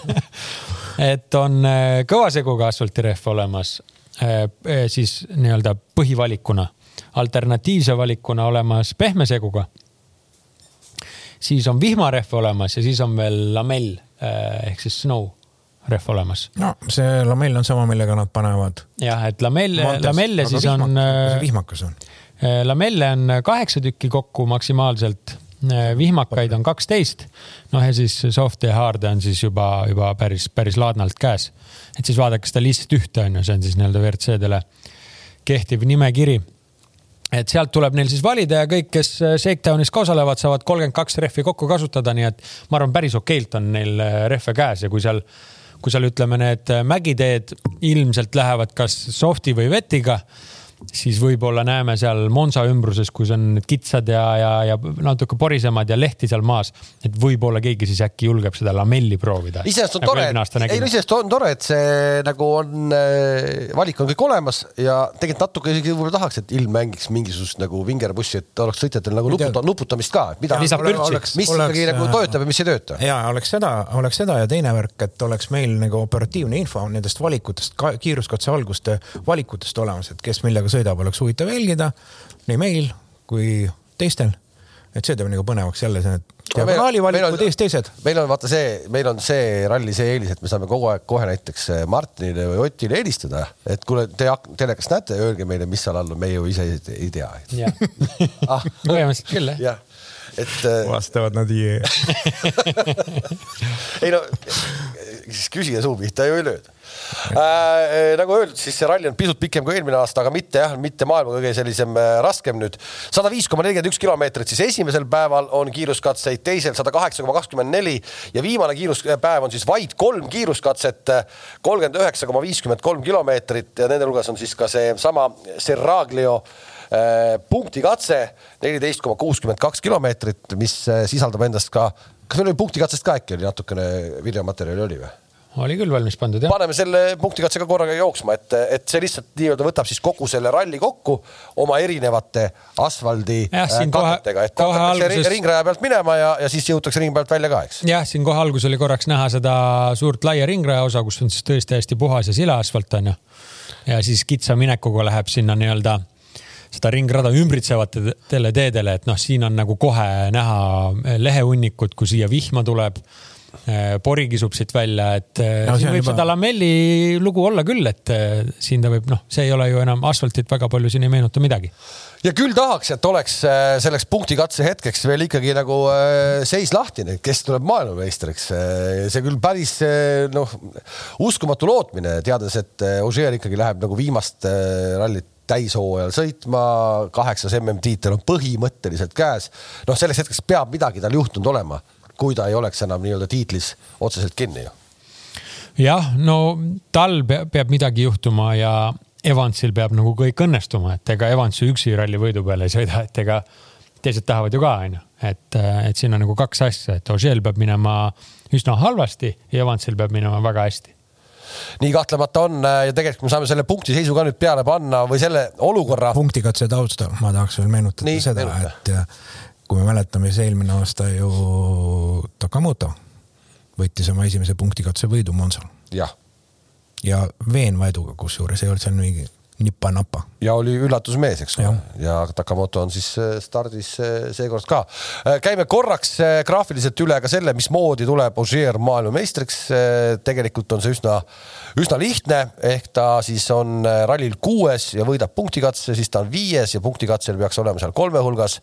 [SPEAKER 3] et on eh, kõvaseguga asfaltirehv olemas, eh, siis nii-öelda põhivalikuna, alternatiivse valikuna olemas pehme seguga siis on vihmarehv olemas ja siis on veel lamell eh, ehk siis snow rehv olemas.
[SPEAKER 2] no see lamell on sama, millega nad panevad.
[SPEAKER 3] jah, et lamell, lamelle siis
[SPEAKER 2] vihmak,
[SPEAKER 3] on.
[SPEAKER 2] Eh, vihmakas on?
[SPEAKER 3] Eh, lamelle on kaheksa tükki kokku maksimaalselt. vihmakaid on kaksteist. noh, ja siis soft ja hard on siis juba, juba päris, päris laadnalt käes. et siis vaadake seda lihtsalt ühte on ju, see on siis nii-öelda WRC-dele kehtiv nimekiri et sealt tuleb neil siis valida ja kõik, kes äh, Shakedownis ka osalevad, saavad kolmkümmend kaks rehvi kokku kasutada, nii et ma arvan, päris okeilt on neil äh, rehve käes ja kui seal, kui seal ütleme, need äh, mägiteed ilmselt lähevad kas soft'i või vetiga siis võib-olla näeme seal Monza ümbruses, kus on need kitsad ja, ja, ja natuke porisemad ja lehti seal maas. et võib-olla keegi siis äkki julgeb seda lamelli proovida.
[SPEAKER 1] iseenesest on nagu tore, ei no iseenesest on tore, et see nagu on äh,, valik on kõik olemas ja tegelikult natuke isegi võib-olla tahaks, et ilm mängiks mingisugust nagu vingerpussi, et oleks sõitjatel nagu nuputa, nuputamist ka, et mida, mis oleks, mis oleks, ikkagi nagu töötab ja mis ei tööta.
[SPEAKER 2] ja oleks seda, oleks seda ja teine värk, et oleks meil nagu operatiivne info nendest valikutest, kiiruskatse alguste valikutest olemas, et kes millega sõidab, oleks huvitav jälgida nii meil kui teistel. et see teeb nagu põnevaks jälle see, et diagonaali valikud ees teised.
[SPEAKER 1] meil on vaata see, meil on see ralli see eelis, et me saame kogu aeg kohe näiteks eh, Martinile või Otile helistada, et kuule, te telekast näete, öelge meile, mis seal all on, me ju ise ei, tea.
[SPEAKER 3] ah. põhimõtteliselt küll
[SPEAKER 1] jah. et. Eh,
[SPEAKER 2] vastavad nad jee
[SPEAKER 1] ei no, siis küsija suu pihta ju ei lööda äh,. nagu öeldud, siis see ralli on pisut pikem kui eelmine aasta, aga mitte jah, mitte maailma kõige sellisem äh, raskem nüüd. sada viis koma nelikümmend üks kilomeetrit siis esimesel päeval on kiiruskatseid, teisel sada kaheksa koma kakskümmend neli ja viimane kiiruspäev on siis vaid kolm kiiruskatset, kolmkümmend üheksa koma viiskümmend kolm kilomeetrit ja nende hulgas on siis ka seesama Serraglio äh, punktikatse neliteist koma kuuskümmend kaks kilomeetrit, mis äh, sisaldab endast ka, kas meil oli punktikatsest ka äkki oli natukene videomaterjali oli või?
[SPEAKER 3] Oli küll valmis pandud jah.
[SPEAKER 1] paneme selle punktikatsega korraga jooksma, et, et see lihtsalt nii-öelda võtab siis kogu selle ralli kokku oma erinevate asfaldi
[SPEAKER 3] jah, äh, kattetega,
[SPEAKER 1] et hakatakse alguses... ringraja pealt minema ja, ja siis jõutakse ringi pealt välja ka, eks.
[SPEAKER 3] jah, siin kohe alguses oli korraks näha seda suurt laia ringraja osa, kus on siis tõesti hästi puhas ja sila asfalt on ju. ja siis kitsa minekuga läheb sinna nii-öelda seda ringrada ümbritsevatele teedele, et noh, siin on nagu kohe näha lehehunnikut, kui siia vihma tuleb pori kisub siit välja, et äh, no, siin võib juba... seda lamelli lugu olla küll, et äh, siin ta võib, noh, see ei ole ju enam asfaltit väga palju, siin ei meenuta midagi
[SPEAKER 1] ja küll tahaks, et oleks selleks punktikatse hetkeks veel ikkagi nagu seis lahtine, kes tuleb maailmameistriks. see küll päris noh, uskumatu lootmine, teades, et Ožeer ikkagi läheb nagu viimast rallit täishooajal sõitma, kaheksas MM-tiitel on põhimõtteliselt käes. noh, selleks hetkeks peab midagi tal juhtunud olema kui ta ei oleks enam nii-öelda tiitlis otseselt kinni ju.
[SPEAKER 3] jah, no tal peab midagi juhtuma ja Evansil peab nagu kõik õnnestuma, et ega Evans ju üksi ralli võidu peale ei sõida, et ega teised tahavad ju ka, onju. et, et siin on nagu kaks asja, et Ožeel peab minema üsna halvasti ja Evansil peab minema väga hästi
[SPEAKER 1] nii kahtlemata on ja tegelikult me saame selle punkti seisu ka nüüd peale panna või selle olukorra.
[SPEAKER 2] punktikatse taustal ma tahaks veel meenutada nii, seda, et kui me mäletame, siis eelmine aasta ju Takamoto võttis oma esimese punktikatse võidu Monsal.
[SPEAKER 1] jah.
[SPEAKER 2] ja veenva eduga, kusjuures ei olnud seal mingi nipa-napa.
[SPEAKER 1] ja oli üllatusmees, eks ole, ja Takamoto on siis äh, stardis äh, seekord ka. Äh, käime korraks graafiliselt üle ka selle, mismoodi tuleb Ogier maailmameistriks. tegelikult on see üsna, üsna lihtne, ehk ta siis on rallil kuues ja võidab punktikatse, siis ta on viies ja punktikatsel peaks olema seal kolme hulgas.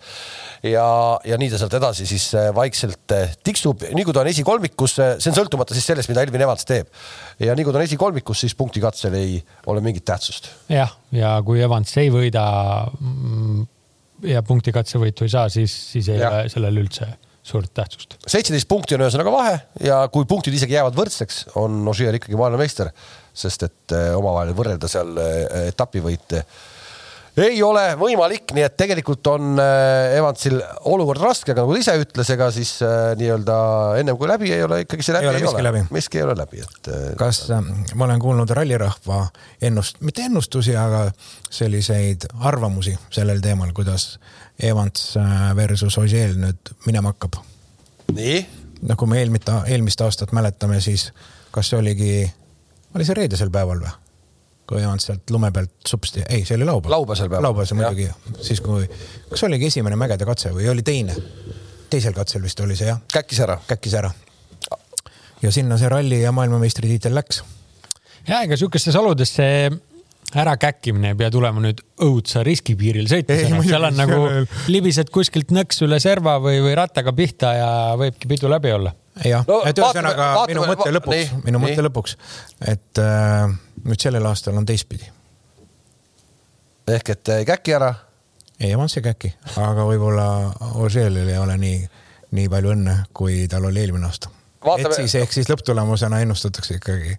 [SPEAKER 1] ja, ja nii ta sealt edasi siis vaikselt tiksub, nii kui ta on esikolmikus, see on sõltumata siis sellest, mida Elvin Evans teeb. ja nii kui ta on esikolmikus, siis punktikatsel ei ole mingit tähtsust.
[SPEAKER 3] jah jah, ja kui Evans ei võida mm, ja punktikatsevõitu ei saa, siis, siis ei ole sellel üldse suurt tähtsust.
[SPEAKER 1] seitseteist punkti on ühesõnaga vahe ja kui punktid isegi jäävad võrdseks, on Ožeer ikkagi maailmameister, sest et eh, omavahel võrrelda seal eh, etapivõite ei ole võimalik, nii et tegelikult on äh, Evansil olukord raske, aga nagu ta ise ütles, ega siis äh, nii-öelda ennem kui läbi ei ole, ikkagi see läbi ei, ei ole, miski ei ole läbi, et.
[SPEAKER 2] Äh, kas ma olen kuulnud rallirahva ennust, mitte ennustusi, aga selliseid arvamusi sellel teemal, kuidas Evans versus Ogier nüüd minema hakkab?
[SPEAKER 1] nii?
[SPEAKER 2] no kui me eelmist, eelmist aastat mäletame, siis kas see oligi, oli see reedesel päeval või? Kui ei olnud sealt lume pealt supsti, ei, see oli laupäev.
[SPEAKER 1] laupäevasel päeval.
[SPEAKER 2] laupäevasel muidugi, siis kui, kas oligi esimene mägede katse või oli teine? teisel katsel vist oli see jah.
[SPEAKER 1] käkkis ära.
[SPEAKER 2] käkkis ära. ja sinna see ralli ja maailmameistritiitel läks.
[SPEAKER 3] ja ega sihukestes oludes see ärakäkkimine ei pea tulema nüüd õudsa riskipiiril sõitmisena, seal on nagu libised kuskilt nõks üle serva või, või rattaga pihta ja võibki pidu läbi olla
[SPEAKER 2] jah no,, et ühesõnaga minu mõte lõpuks, minu mõte lõpuks, et äh, nüüd sellel aastal on teistpidi.
[SPEAKER 1] ehk et ei käki ära?
[SPEAKER 2] ei, Evans ei käki, aga võib-olla Ožeelil ei ole nii, nii palju õnne, kui tal oli eelmine aasta. et siis ehk siis lõpptulemusena ennustatakse ikkagi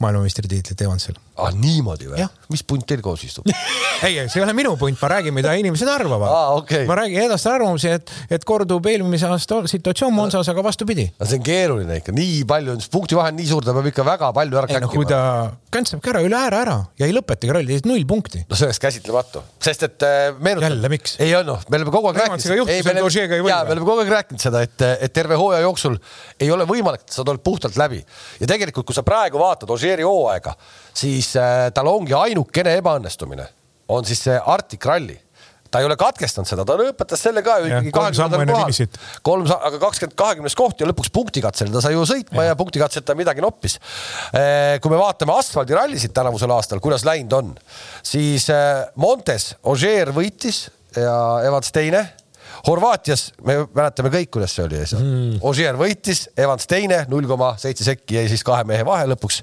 [SPEAKER 2] maailmameistritiitlit Evansile
[SPEAKER 1] ah niimoodi või mis punt teil koos istub?
[SPEAKER 2] ei, see ei ole minu punt, ma räägin, mida inimesed arvavad
[SPEAKER 1] Aa, okei.
[SPEAKER 2] ma räägin, edastan arvamusi, et, et kordub eelmise aasta situatsioon Monsas, aga vastupidi.
[SPEAKER 1] no see on keeruline ikka, nii palju on, punktivahe on nii suur, ta peab ikka väga palju ära
[SPEAKER 2] ei noh, kui
[SPEAKER 1] käkkima.
[SPEAKER 2] ta kantsabki ära üle ääre ära ja ei lõpetagi ralli, null punkti.
[SPEAKER 1] no see oleks käsitlematu, sest et äh, meenutan.
[SPEAKER 2] Jälle, miks?
[SPEAKER 1] ei olnud, me oleme kogu aeg
[SPEAKER 2] Ožeega ei
[SPEAKER 1] me oleme kogu aeg rääkinud seda, et, et terve hooaja jooksul ei ole võimalik, et sa tuled puhtalt läbi ja tegelikult, kui sa praegu vaatad Ožeeri hooaega, siis äh, tal ongi ainukene ebaõnnestumine on siis see Arctic Rally ta ei ole katkestanud seda, ta lõpetas selle ka ju ikkagi kahekümnendal kohal kolm, aga kakskümmend, kahekümnes koht ja lõpuks punktikatsel ta sai ju sõitma ja, ja punktikatsel ta midagi noppis. kui me vaatame asfaldirallisid tänavusel aastal, kuidas läinud on, siis äh, Montes Ožeer võitis ja Evans teine. Horvaatias me mäletame kõik, kuidas see oli mm.. Ožeer võitis, Evans teine, null koma seitse sekki jäi siis kahe mehe vahe lõpuks.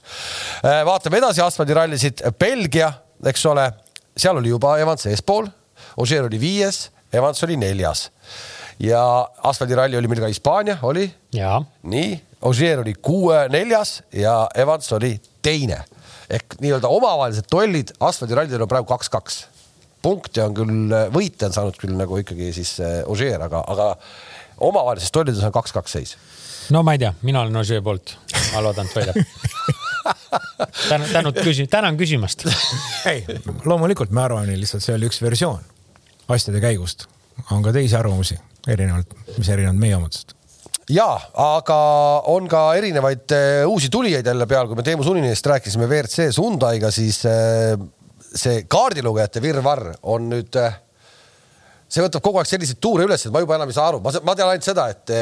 [SPEAKER 1] vaatame edasi asfaldirallisid, Belgia, eks ole, seal oli juba Evans eespool, Ožeer oli viies, Evans oli neljas ja asfaldiralli oli meil ka Hispaania, oli nii, Ožeer oli kuue, neljas ja Evans oli teine ehk nii-öelda omavahelised tollid asfaldirallidel on praegu kaks-kaks. Punkte on küll, võite on saanud küll nagu ikkagi siis äh, Ožeer, aga, aga omavahelises tollides on kaks-kaks seis.
[SPEAKER 3] no ma ei tea, mina olen Ožee poolt, ma loodan, et võidab. tänan, tänud küsi-, tänan küsimast.
[SPEAKER 2] ei, loomulikult me arvame lihtsalt, see oli üks versioon asjade käigust. on ka teisi arvamusi, erinevalt, mis erinevad meie omadest.
[SPEAKER 1] ja, aga on ka erinevaid äh, uusi tulijaid jälle peal, kui me Teemu Suninist rääkisime WRC Hyundai'ga, siis äh, see kaardilugejate virvarr on nüüd äh, see võtab kogu aeg selliseid tuure üles, et ma juba enam ei saa aru, ma, ma tean ainult seda, et,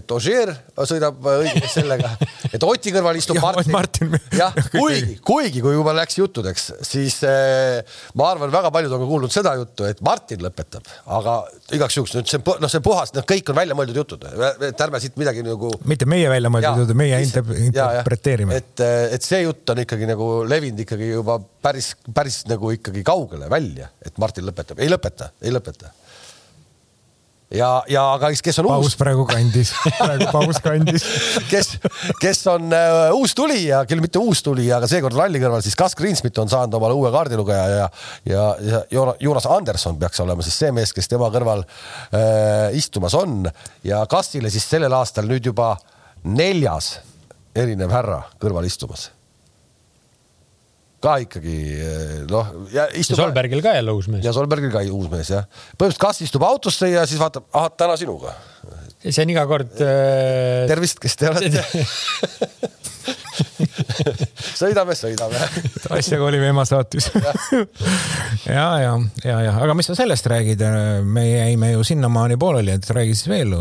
[SPEAKER 1] et Ožeer sõidab õigesti sellega, et Oti kõrval istub
[SPEAKER 2] Jah,
[SPEAKER 1] Martin,
[SPEAKER 2] Martin.
[SPEAKER 1] jah, kuigi, kuigi kui juba läks juttudeks, siis eh, ma arvan, väga paljud on ka kuulnud seda juttu, et Martin lõpetab, aga igaks juhuks nüüd see, noh, see puhas, noh, kõik on välja mõeldud jutud, et ärme siit midagi nagu
[SPEAKER 2] mitte meie välja mõeldud, meie inter- interpreteerime.
[SPEAKER 1] et, et see jutt on ikkagi nagu levinud ikkagi juba päris, päris nagu ikkagi kaugele välja, et Martin lõpetab, ei lõpeta, ei lõpeta. ja, ja aga kes on
[SPEAKER 2] paus
[SPEAKER 1] uus,
[SPEAKER 2] praegu kandis, praegu paus kandis.
[SPEAKER 1] kes, kes on äh, uus tulija, küll mitte uus tulija, aga seekord ralli kõrval siis Gus Greensmit on saanud omale uue kaardilugeja ja, ja, ja Joona- Jonas Anderson peaks olema siis see mees, kes tema kõrval äh, istumas on. Ja Gusile siis sellel aastal nüüd juba neljas erinev härra kõrval istumas ka ikkagi noh, ja
[SPEAKER 3] ja
[SPEAKER 1] istub.
[SPEAKER 3] Solbergil ka jälle uus mees
[SPEAKER 1] ja. Solbergil ka uus mees jah. põhimõtteliselt Gus istub autosse ja siis vaatab, ahah, täna sinuga.
[SPEAKER 3] see on iga kord äh,.
[SPEAKER 1] tervist, kes te olete? sõidame, sõidame.
[SPEAKER 2] asjaga olime ema saatis. ja, ja, ja, ja, aga mis sa sellest räägid? me jäime ju sinnamaani pooleli, et räägi siis veel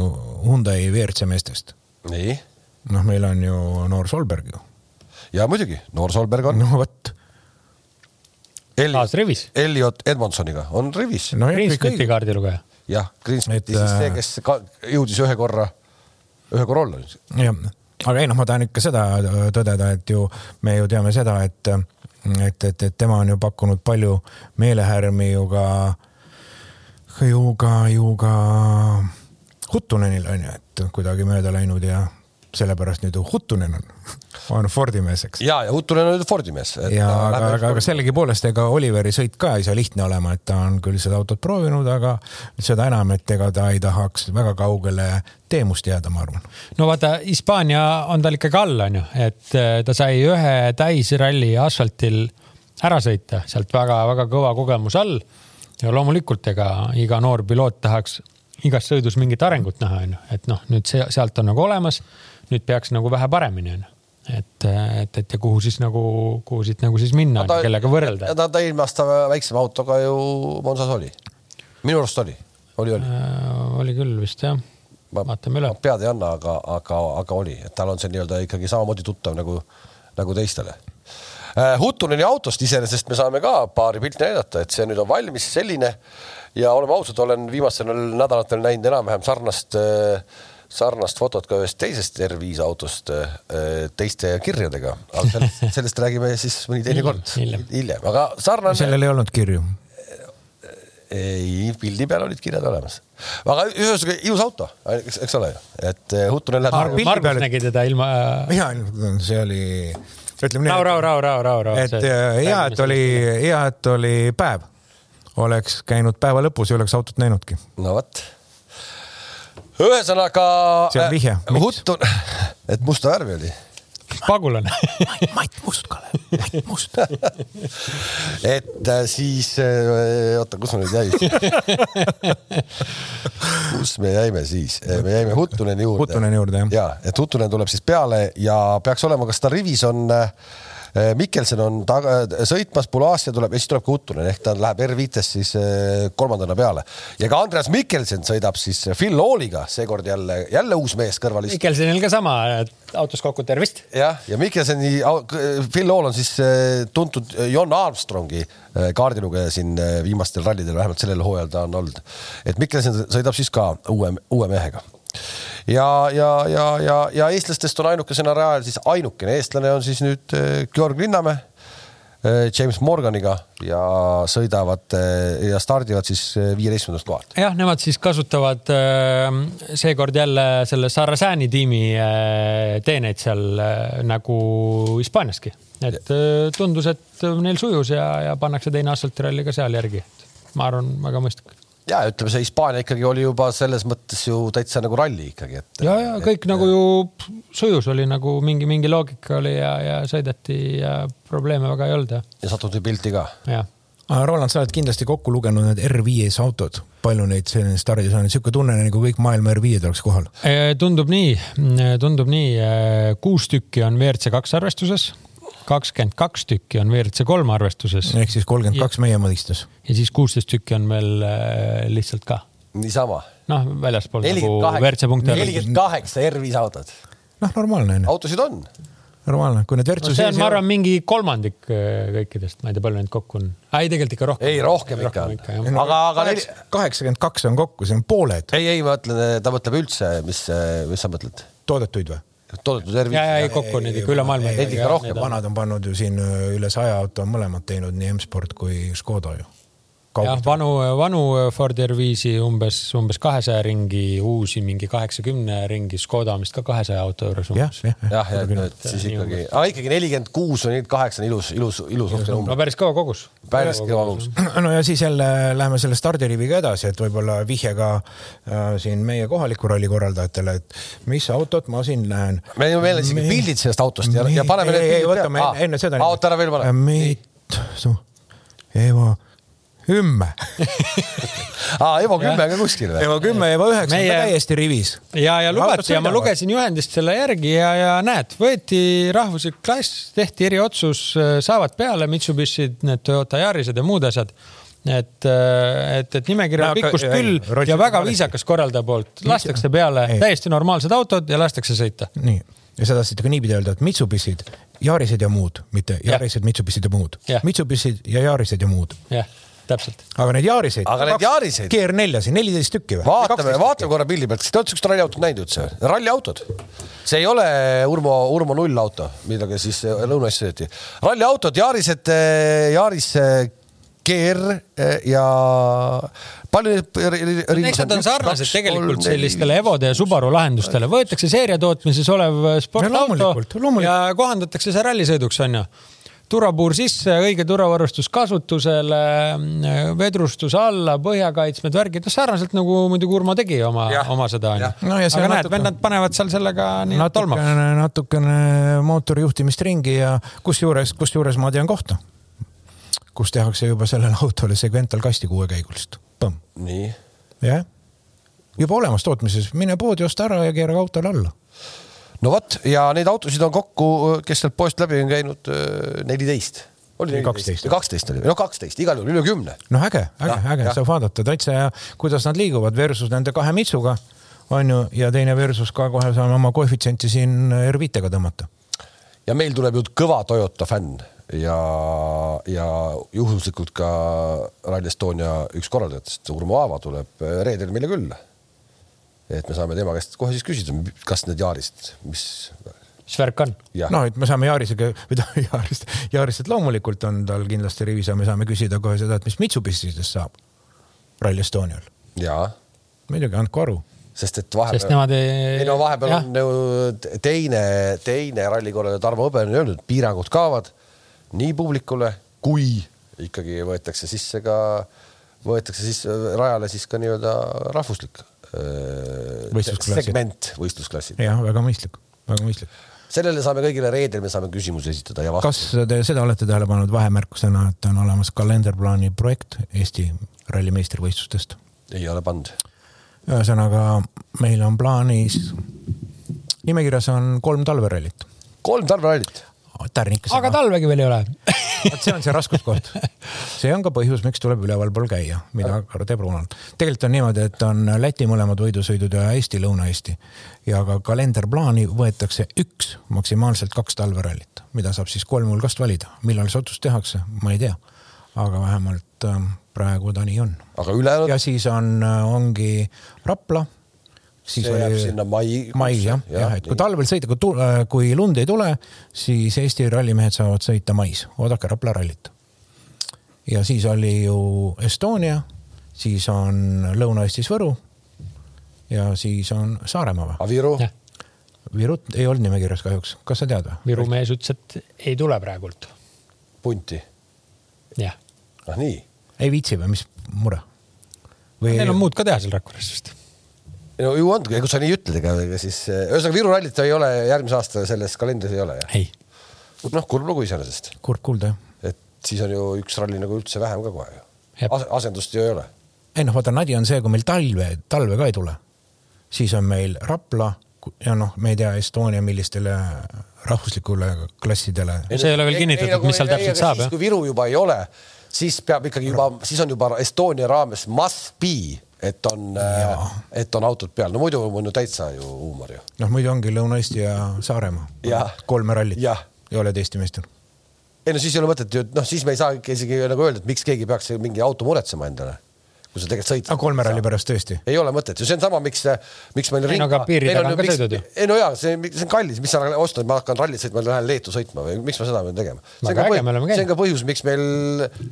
[SPEAKER 2] Hyundai WRC meestest.
[SPEAKER 1] nii,
[SPEAKER 2] noh, meil on ju noor Solberg ju.
[SPEAKER 1] ja muidugi noor Solberg on
[SPEAKER 2] no vot,
[SPEAKER 1] Elliot,
[SPEAKER 3] rivis.
[SPEAKER 1] Elliot Edmondsoniga on rivis.
[SPEAKER 2] no
[SPEAKER 3] Greensmiti kaardilugeja.
[SPEAKER 1] jah, Greensmiti siis see,
[SPEAKER 2] äh,
[SPEAKER 1] kes ka jõudis ühe korra, ühe korra olla.
[SPEAKER 2] jah, aga ei noh, ma tahan ikka seda tõdeda, et ju me ju teame seda, et, et, et, et tema on ju pakkunud palju meelehärmi ju ka, ju ka, ju ka Huttunenile on ju, et kuidagi mööda läinud ja sellepärast nüüd ju Huttunen on, on Fordi mees, eks.
[SPEAKER 1] ja, ja Huttunen on nüüd Fordi mees.
[SPEAKER 2] ja aga, aga, aga sellegipoolest ega Oliveri sõit ka ei saa lihtne olema, et ta on küll seda autot proovinud, aga seda enam, et ega ta ei tahaks väga kaugele teemust jääda, ma arvan.
[SPEAKER 3] no vaata, Hispaania on tal ikkagi all, onju, et äh, ta sai ühe täisralli asfaltil ära sõita, sealt väga-väga kõva kogemus all. ja loomulikult, ega iga noor piloot tahaks igas sõidus mingit arengut näha, onju, et noh, nüüd see sealt on nagu olemas, nüüd peaks nagu vähe paremini onju, et, et, et ja kuhu siis nagu, kuhu siit nagu siis minna, kellega võrrelda.
[SPEAKER 1] ta, ta eelmine aasta väiksema autoga ju Monsas oli. minu arust oli, oli, oli.
[SPEAKER 3] Äh, oli küll vist jah, vaatame üle.
[SPEAKER 1] pead ei anna, aga, aga, aga oli, et tal on see nii-öelda ikkagi samamoodi tuttav nagu, nagu teistele. Huttuneni autost iseenesest me saame ka paari pilti näidata, et see nüüd on valmis selline ja oleme ausad, olen viimastel nädalatel näinud enam-vähem sarnast, sarnast fotot ka ühest teisest R5 autost eh, teiste kirjadega, aga sellest, sellest räägime siis mõni teine kord
[SPEAKER 3] Hiljem.
[SPEAKER 1] aga sarnane.
[SPEAKER 2] sellel ei olnud kirju.
[SPEAKER 1] ei, pildi peal olid kirjad olemas, aga ühesõnaga ilus auto, eks, eks ole ju, et eh, Huttunen läheb
[SPEAKER 2] Margus-
[SPEAKER 3] nägi teda ilma äh,
[SPEAKER 2] ja see oli, ütleme nii.
[SPEAKER 3] rahu, rahu, rahu, rahu, rahu, rahu.
[SPEAKER 2] et äh, hea, et oli, hea, et oli päev. oleks käinud päeva lõpus ja oleks autot näinudki.
[SPEAKER 1] no vot. ühesõnaga.
[SPEAKER 2] See on vihje. Miks?
[SPEAKER 1] huttu, et musta värvi oli.
[SPEAKER 3] pagulane.
[SPEAKER 2] Mait Must, Kalev, Mait Must.
[SPEAKER 1] et äh, siis, oota, kus ma nüüd jäin? kus me jäime siis? me jäime Huttuneni juurde.
[SPEAKER 2] Huttuneni juurde, jah.
[SPEAKER 1] ja, et Huttunen tuleb siis peale ja peaks olema, kas ta rivis on äh, Mikkelson on taga, sõitmas, Pulasia tuleb ja siis tuleb ka Huttunen ehk ta läheb R5-st siis äh, kolmandana peale ja ka Andreas Mikkelson sõidab siis Phil Looliga, seekord jälle, jälle uus mees kõrvalist.
[SPEAKER 3] Mikkelsonil ka sama, autos kokku, tervist.
[SPEAKER 1] jah, ja Mikkelsoni, Phil Lool on siis äh, tuntud John Armstrongi äh, kaardilugeja siin äh, viimastel rallidel, vähemalt sellel hooajal ta on olnud. et Mikkelson sõidab siis ka uue, uue mehega. ja, ja, ja, ja, ja eestlastest on ainukesena rajal siis ainukene eestlane on siis nüüd äh, Georg Linnamäe äh, James Morganiga ja sõidavad äh, ja stardivad siis viieteistkümnendast kohalt.
[SPEAKER 3] jah, nemad siis kasutavad seekord jälle selle Sarrazani tiimi teeneid seal nagu Hispaaniaski, et tundus, et neil sujus ja, ja pannakse teine asfaltiralli ka seal järgi. ma arvan, väga mõistlik.
[SPEAKER 1] Ja ütleme, see Hispaania ikkagi oli juba selles mõttes ju täitsa nagu ralli ikkagi, et.
[SPEAKER 3] ja, ja kõik nagu ju sujus oli nagu mingi, mingi loogika oli ja, ja sõideti ja probleeme väga ei olnud ja,
[SPEAKER 1] ja satuti pilti ka.
[SPEAKER 3] Ja
[SPEAKER 2] aga Roland, sa oled kindlasti kokku lugenud need R5-s autod, palju neid selline stardis on, sihuke tunne nagu kõik maailma R5-d oleks kohal.
[SPEAKER 3] Eh, tundub nii, tundub nii, kuus tükki on WRC kaks arvestuses, kakskümmend kaks tükki on WRC kolm arvestuses
[SPEAKER 2] ehk siis kolmkümmend kaks meie mõistes.
[SPEAKER 3] ja siis kuusteist tükki on veel äh, lihtsalt ka,
[SPEAKER 1] niisama.
[SPEAKER 3] noh, väljaspool nagu WRC punkte.
[SPEAKER 1] nelikümmend kaheksa R5 autot,
[SPEAKER 2] noh, normaalne on ju,
[SPEAKER 1] autosid on.
[SPEAKER 2] normaalne, kui need
[SPEAKER 3] no
[SPEAKER 2] Virtsu
[SPEAKER 3] see on, ma arvan, mingi kolmandik äh, kõikidest, ma ei tea, palju neid kokku on. ei, tegelikult ikka rohkem.
[SPEAKER 1] ei, rohkem ikka on. aga, aga neli,
[SPEAKER 2] kaheksakümmend kaks on kokku, see on pooled
[SPEAKER 1] ei, ei, ma mõtlen, ta mõtleb üldse, mis, mis sa mõtled?
[SPEAKER 2] toodetuid või?
[SPEAKER 1] Toodetud R5
[SPEAKER 3] ja, ja ei kokku on neid ikka üle maailma.
[SPEAKER 1] Neid ikka rohkem.
[SPEAKER 2] vanad on pannud ju siin öö, üle saja auto on mõlemad teinud, nii M-sport kui Škoda ju.
[SPEAKER 3] jah, vanu, vanu Ford R5-i umbes, umbes kahesaja ringi, uusi mingi kaheksakümne ringi, Škoda on vist ka kahesaja auto juures umbes.
[SPEAKER 2] jah,
[SPEAKER 1] jah, ja et siis ikkagi, aga ikkagi nelikümmend kuus või nelikümmend kaheksa on ilus, ilus, ilus uhke
[SPEAKER 3] no
[SPEAKER 1] number.
[SPEAKER 3] päris kõva kogus.
[SPEAKER 1] päris kõva kogus.
[SPEAKER 2] no ja siis jälle läheme selle stardiriviga edasi, et võib-olla vihjega äh, siin meie kohaliku ralli korraldajatele, et mis autot ma siin
[SPEAKER 1] ju meil on isegi pildid sellest autost ja, ja paneme
[SPEAKER 2] ei, ei, võtame enne, seda.
[SPEAKER 1] oota, ära veel pane.
[SPEAKER 2] mit, Evo kümme,
[SPEAKER 1] aa, Evo kümme ka kuskil või?
[SPEAKER 2] Evo kümme, Evo üheksa
[SPEAKER 3] Meie-
[SPEAKER 2] täiesti rivis.
[SPEAKER 3] ja, ja lubati ja ma lugesin juhendist selle järgi ja, ja näed, võeti rahvuslik klass, tehti eriotsus, saavad peale Mitsubishid, need Toyota Yarised ja muud asjad. et, et, et nimekirja
[SPEAKER 2] No
[SPEAKER 3] pikkust
[SPEAKER 2] ei,
[SPEAKER 3] küll
[SPEAKER 2] Rolls
[SPEAKER 3] ja väga viisakas korraldaja poolt, lastakse peale
[SPEAKER 2] Ei.
[SPEAKER 3] täiesti normaalsed autod ja lastakse sõita.
[SPEAKER 2] nii, ja sa tahtsid ka niipidi öelda, et Mitsubishid, Yarised ja muud, mitte Yarised, Mitsubishid ja muud. Mitsubishid ja Yarised ja muud.
[SPEAKER 3] jah, täpselt.
[SPEAKER 2] aga neid Yariseid.
[SPEAKER 1] Aga need Yariseid-
[SPEAKER 2] GR4-si, neliteist tükki või?
[SPEAKER 1] vaatame, vaatame korra pildi pealt, kas te olete siukest ralliautot näinud üldse? ralliautod, see ei ole Urmo, Urmo nullauto, millega siis Lõuna-Eestis sõideti. ralliautod, Yarised, Yaris eh, GR eh, ja palju neid.
[SPEAKER 3] eks nad on sarnased tegelikult sellistele Evode ja Subaru lahendustele, võetakse seeriatootmises olev sportauto
[SPEAKER 2] loomulikult, loomulikult.
[SPEAKER 3] ja kohandatakse see rallisõiduks onju turvapuur sisse, õige turvavarustus kasutusele, vedrustus alla, põhjakaitsmed, värgid, noh sarnaselt nagu muidugi Urmo tegi oma oma seda onju.
[SPEAKER 2] No ja see
[SPEAKER 3] aga
[SPEAKER 2] on
[SPEAKER 3] näed
[SPEAKER 2] natuke-,
[SPEAKER 3] vennad panevad seal sellega nii tolmab.
[SPEAKER 2] natukene, natukene mootorijuhtimist ringi ja kusjuures, kusjuures ma tean kohta, kus tehakse juba sellele autole segmental kasti kuuekäigulist.
[SPEAKER 1] nii,
[SPEAKER 2] jah, juba olemas tootmises, mine poodi, osta ära ja keera autole alla.
[SPEAKER 1] No vot ja neid autosid on kokku, kes sealt poest läbi on käinud, neliteist. oli
[SPEAKER 2] 12.,
[SPEAKER 1] kaksteist oli, no kaksteist, igal juhul üle kümne.
[SPEAKER 2] no äge, äge äge, saab vaadata täitsa ja kuidas nad liiguvad versus nende kahe mitsuga on ju, ja teine versus ka kohe saame oma koefitsienti siin R5-ga tõmmata.
[SPEAKER 1] ja meil tuleb ju kõva Toyota fänn ja, ja juhuslikult ka Rally Estonia üks korraldajatest, Urmo Aava tuleb reedel meile külla. Et me saame tema käest kohe siis küsida, kas need Yarised, mis
[SPEAKER 3] mis värk on?
[SPEAKER 2] noh, et me saame Yarisega või ta Yarist, Yarist rivis on tal kindlasti rivis ja me saame küsida kohe seda, et mis Mitsubishidest saab Rally Estonial.
[SPEAKER 1] ja
[SPEAKER 2] muidugi, andku aru.
[SPEAKER 1] sest et vahepeal.
[SPEAKER 3] sest nemad ei.
[SPEAKER 1] ei no vahepeal jah. on ju teine, teine rallikorraldaja Tarmo Hõbe on öelnud, piirangud kaovad nii publikule kui ikkagi võetakse sisse ka, võetakse siis rajale siis ka nii-öelda rahvuslik segment võistlusklassid.
[SPEAKER 2] jah, väga mõistlik, väga mõistlik
[SPEAKER 1] sellele saame kõigile reedel, me saame küsimusi esitada ja
[SPEAKER 2] vastada. kas te seda olete tähele pannud vahemärkusena, et on olemas kalenderplaani projekt Eesti rallimeistrivõistlustest?
[SPEAKER 1] ei ole pannud.
[SPEAKER 2] ühesõnaga, meil on plaanis, nimekirjas on kolm talverallit.
[SPEAKER 1] kolm talverallit?
[SPEAKER 2] Tärnikas.
[SPEAKER 3] aga talvegi veel ei ole
[SPEAKER 2] vot see on see raskuskoht. see on ka põhjus, miks tuleb ülevalpool käia, mida teeb Ronald. tegelikult on niimoodi, et on Läti mõlemad võidusõidud ja Eesti, Lõuna-Eesti ja ka kalenderplaani võetakse üks, maksimaalselt kaks talverallit, mida saab siis kolme hulgast valida. millal see otsus tehakse, ma ei tea. aga vähemalt äh, praegu ta nii on.
[SPEAKER 1] aga ülejäänud?
[SPEAKER 2] ja siis on, äh, ongi Rapla
[SPEAKER 1] siis see jääb sinna mai.
[SPEAKER 2] mai jah, jah, et kui talvel sõita, kui, äh, kui lund ei tule, siis Eesti rallimehed saavad sõita mais, oodake Rapla rallit. ja siis oli ju Estonia, siis on Lõuna-Eestis Võru. ja siis on Saaremaa või?
[SPEAKER 1] Viru?
[SPEAKER 2] Virut ei olnud nimekirjas kahjuks, kas sa tead või?
[SPEAKER 3] Viru mees ütles, et ei tule praegult.
[SPEAKER 1] punti?
[SPEAKER 3] jah.
[SPEAKER 1] ah nii?
[SPEAKER 2] ei viitsi või mis mure?
[SPEAKER 3] või? Neil on muud ka teha seal Rakveres vist
[SPEAKER 1] no ju on, kui sa nii ütled, ega, ega siis ühesõnaga Viru rallit ei ole järgmise aasta selles kalendris ei ole jah?
[SPEAKER 3] ei.
[SPEAKER 1] noh, kurb lugu iseenesest.
[SPEAKER 2] kurb kuulda jah.
[SPEAKER 1] et siis on ju üks ralli nagu üldse vähem ka kohe ju As. asendust ju ei ole.
[SPEAKER 2] ei noh, vaata nadi on see, kui meil talve, talve ka ei tule, siis on meil Rapla ja noh, me ei tea Estonia millistele rahvuslikule klassidele.
[SPEAKER 3] see ei ole veel kinnitatud, nagu mis seal täpselt saab
[SPEAKER 1] kui Viru juba ei ole, siis peab ikkagi juba, siis on juba Estonia raames must be et on, äh, et on autod peal, no muidu on ju täitsa ju huumor ju.
[SPEAKER 2] noh, muidu ongi Lõuna-Eesti ja Saaremaa, kolme rallit. Ja, ja oled Eesti meister.
[SPEAKER 1] ei no siis ei ole mõtet ju, noh, siis me ei saa isegi nagu öelda, et miks keegi peaks mingi auto muretsema endale kui sa tegelikult sõid.
[SPEAKER 2] kolme ralli pärast tõesti?
[SPEAKER 1] ei ole mõtet ju, see on sama, miks, miks meil.
[SPEAKER 3] ei no aga piiri taga on ka sõidud ju.
[SPEAKER 1] ei no jaa, see, see on kallis, mis sa ostad, ma hakkan rallit sõitma, lähen Leetu sõitma või miks ma seda pean tegema? see on, põhjus, see on ka põhjus, miks meil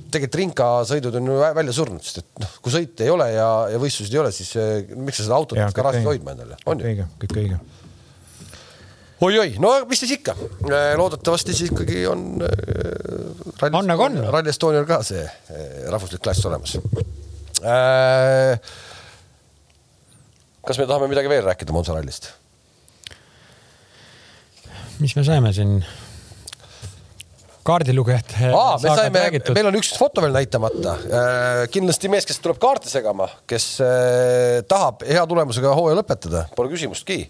[SPEAKER 1] tegelikult rinkasõidud on välja surnud, sest et noh, kui sõite ei ole ja, ja võistlusi ei ole, siis eh, miks sa seda autot garaažis hoidma endale, on ju?
[SPEAKER 2] kõik õige
[SPEAKER 1] oi-oi, no mis siis ikka, eh, loodetavasti siis ikkagi on
[SPEAKER 3] äh,. on nagu on.
[SPEAKER 1] Rally Estonial ka see rahvuslik klass olemas Äh, kas me tahame midagi veel rääkida Monza rallist?
[SPEAKER 3] mis me saime siin? kaardilugejate.
[SPEAKER 1] me saime, meil on üks foto veel näitamata. Äh, kindlasti mees, kes tuleb kaarte segama, kes äh, tahab hea tulemusega hooaja lõpetada, pole küsimustki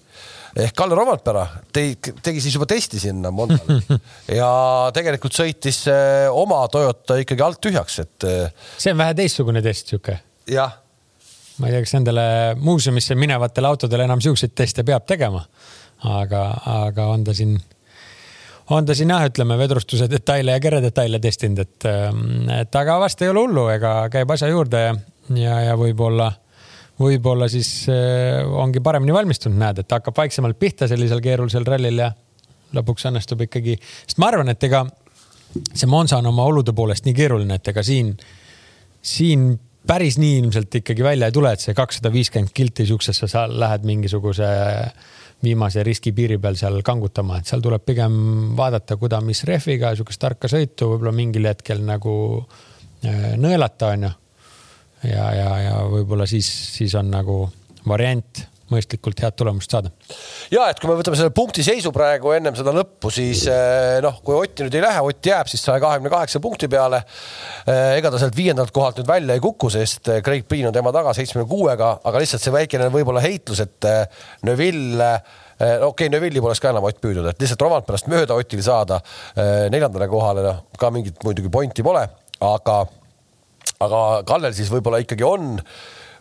[SPEAKER 1] ehk Kalle Romantpera tegi, tegi siis juba testi sinna Monzale ja tegelikult sõitis oma Toyota ikkagi alt tühjaks, et.
[SPEAKER 3] see on vähe teistsugune test, sihuke.
[SPEAKER 1] jah
[SPEAKER 3] ma ei tea, kas nendele muuseumisse minevatele autodele enam siukseid teste peab tegema. aga, aga on ta siin, on ta siin jah, ütleme vedrustuse detaile ja keredetaile testinud, et, et aga vast ei ole hullu, ega käib asja juurde ja, ja, ja võib-olla võib-olla siis äh, ongi paremini valmistunud, näed, et hakkab vaiksemalt pihta sellisel keerulisel rallil ja lõpuks õnnestub ikkagi, sest ma arvan, et ega see Monza on oma olude poolest nii keeruline, et ega siin, siin päris nii ilmselt ikkagi välja ei tule, et see kakssada viiskümmend kilti siuksesse sa lähed mingisuguse viimase riski piiri peal seal kangutama, et seal tuleb pigem vaadata, kuda, mis rehviga, sihukest tarka sõitu, võib-olla mingil hetkel nagu äh, nõelata, onju. Ja, ja, ja võib-olla siis, siis on nagu variant mõistlikult head tulemust saada.
[SPEAKER 1] ja et kui me võtame selle punkti seisu praegu ennem seda lõppu, siis eh, noh, kui Otti nüüd ei lähe, Ott jääb siis saja kahekümne kaheksa punkti peale. Eh, ega ta sealt viiendalt kohalt nüüd välja ei kuku, sest eh, Craig Priin on tema taga seitsmekümne kuuega, aga lihtsalt see väikene võib-olla heitlus, et Neville okei okay,, Neville'i poleks ka enam Ott püüdnud, et lihtsalt Romant pärast mööda Otil saada neljandale kohale, noh ka mingit muidugi pointi pole, aga, aga Kallel siis võib-olla ikkagi on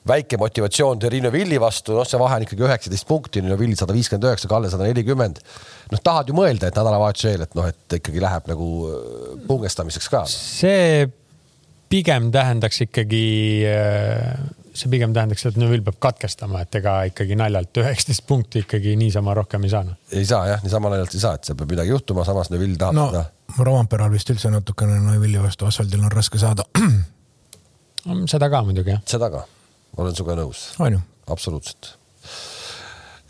[SPEAKER 1] väike motivatsioon Torino Villi vastu, noh, see vahe on ikkagi üheksateist punkti, Torino Vill sada viiskümmend üheksa, Kalle sada nelikümmend. noh, tahad ju mõelda, et nädalavahetuse eel, et noh, et ikkagi läheb nagu äh, pungestamiseks ka.
[SPEAKER 3] see pigem tähendaks ikkagi, äh, see pigem tähendaks, et Neville peab katkestama, et ega ikkagi naljalt üheksateist punkti ikkagi niisama rohkem ei saa.
[SPEAKER 1] ei saa jah, niisama naljalt ei saa, et seal peab midagi juhtuma, samas Neville tahab
[SPEAKER 2] no, seda. Romperal vist üldse natukene Neville'i vastu asfaldil on raske saada.
[SPEAKER 3] seda ka muidugi jah.
[SPEAKER 1] seda ka olen sinuga nõus. absoluutselt.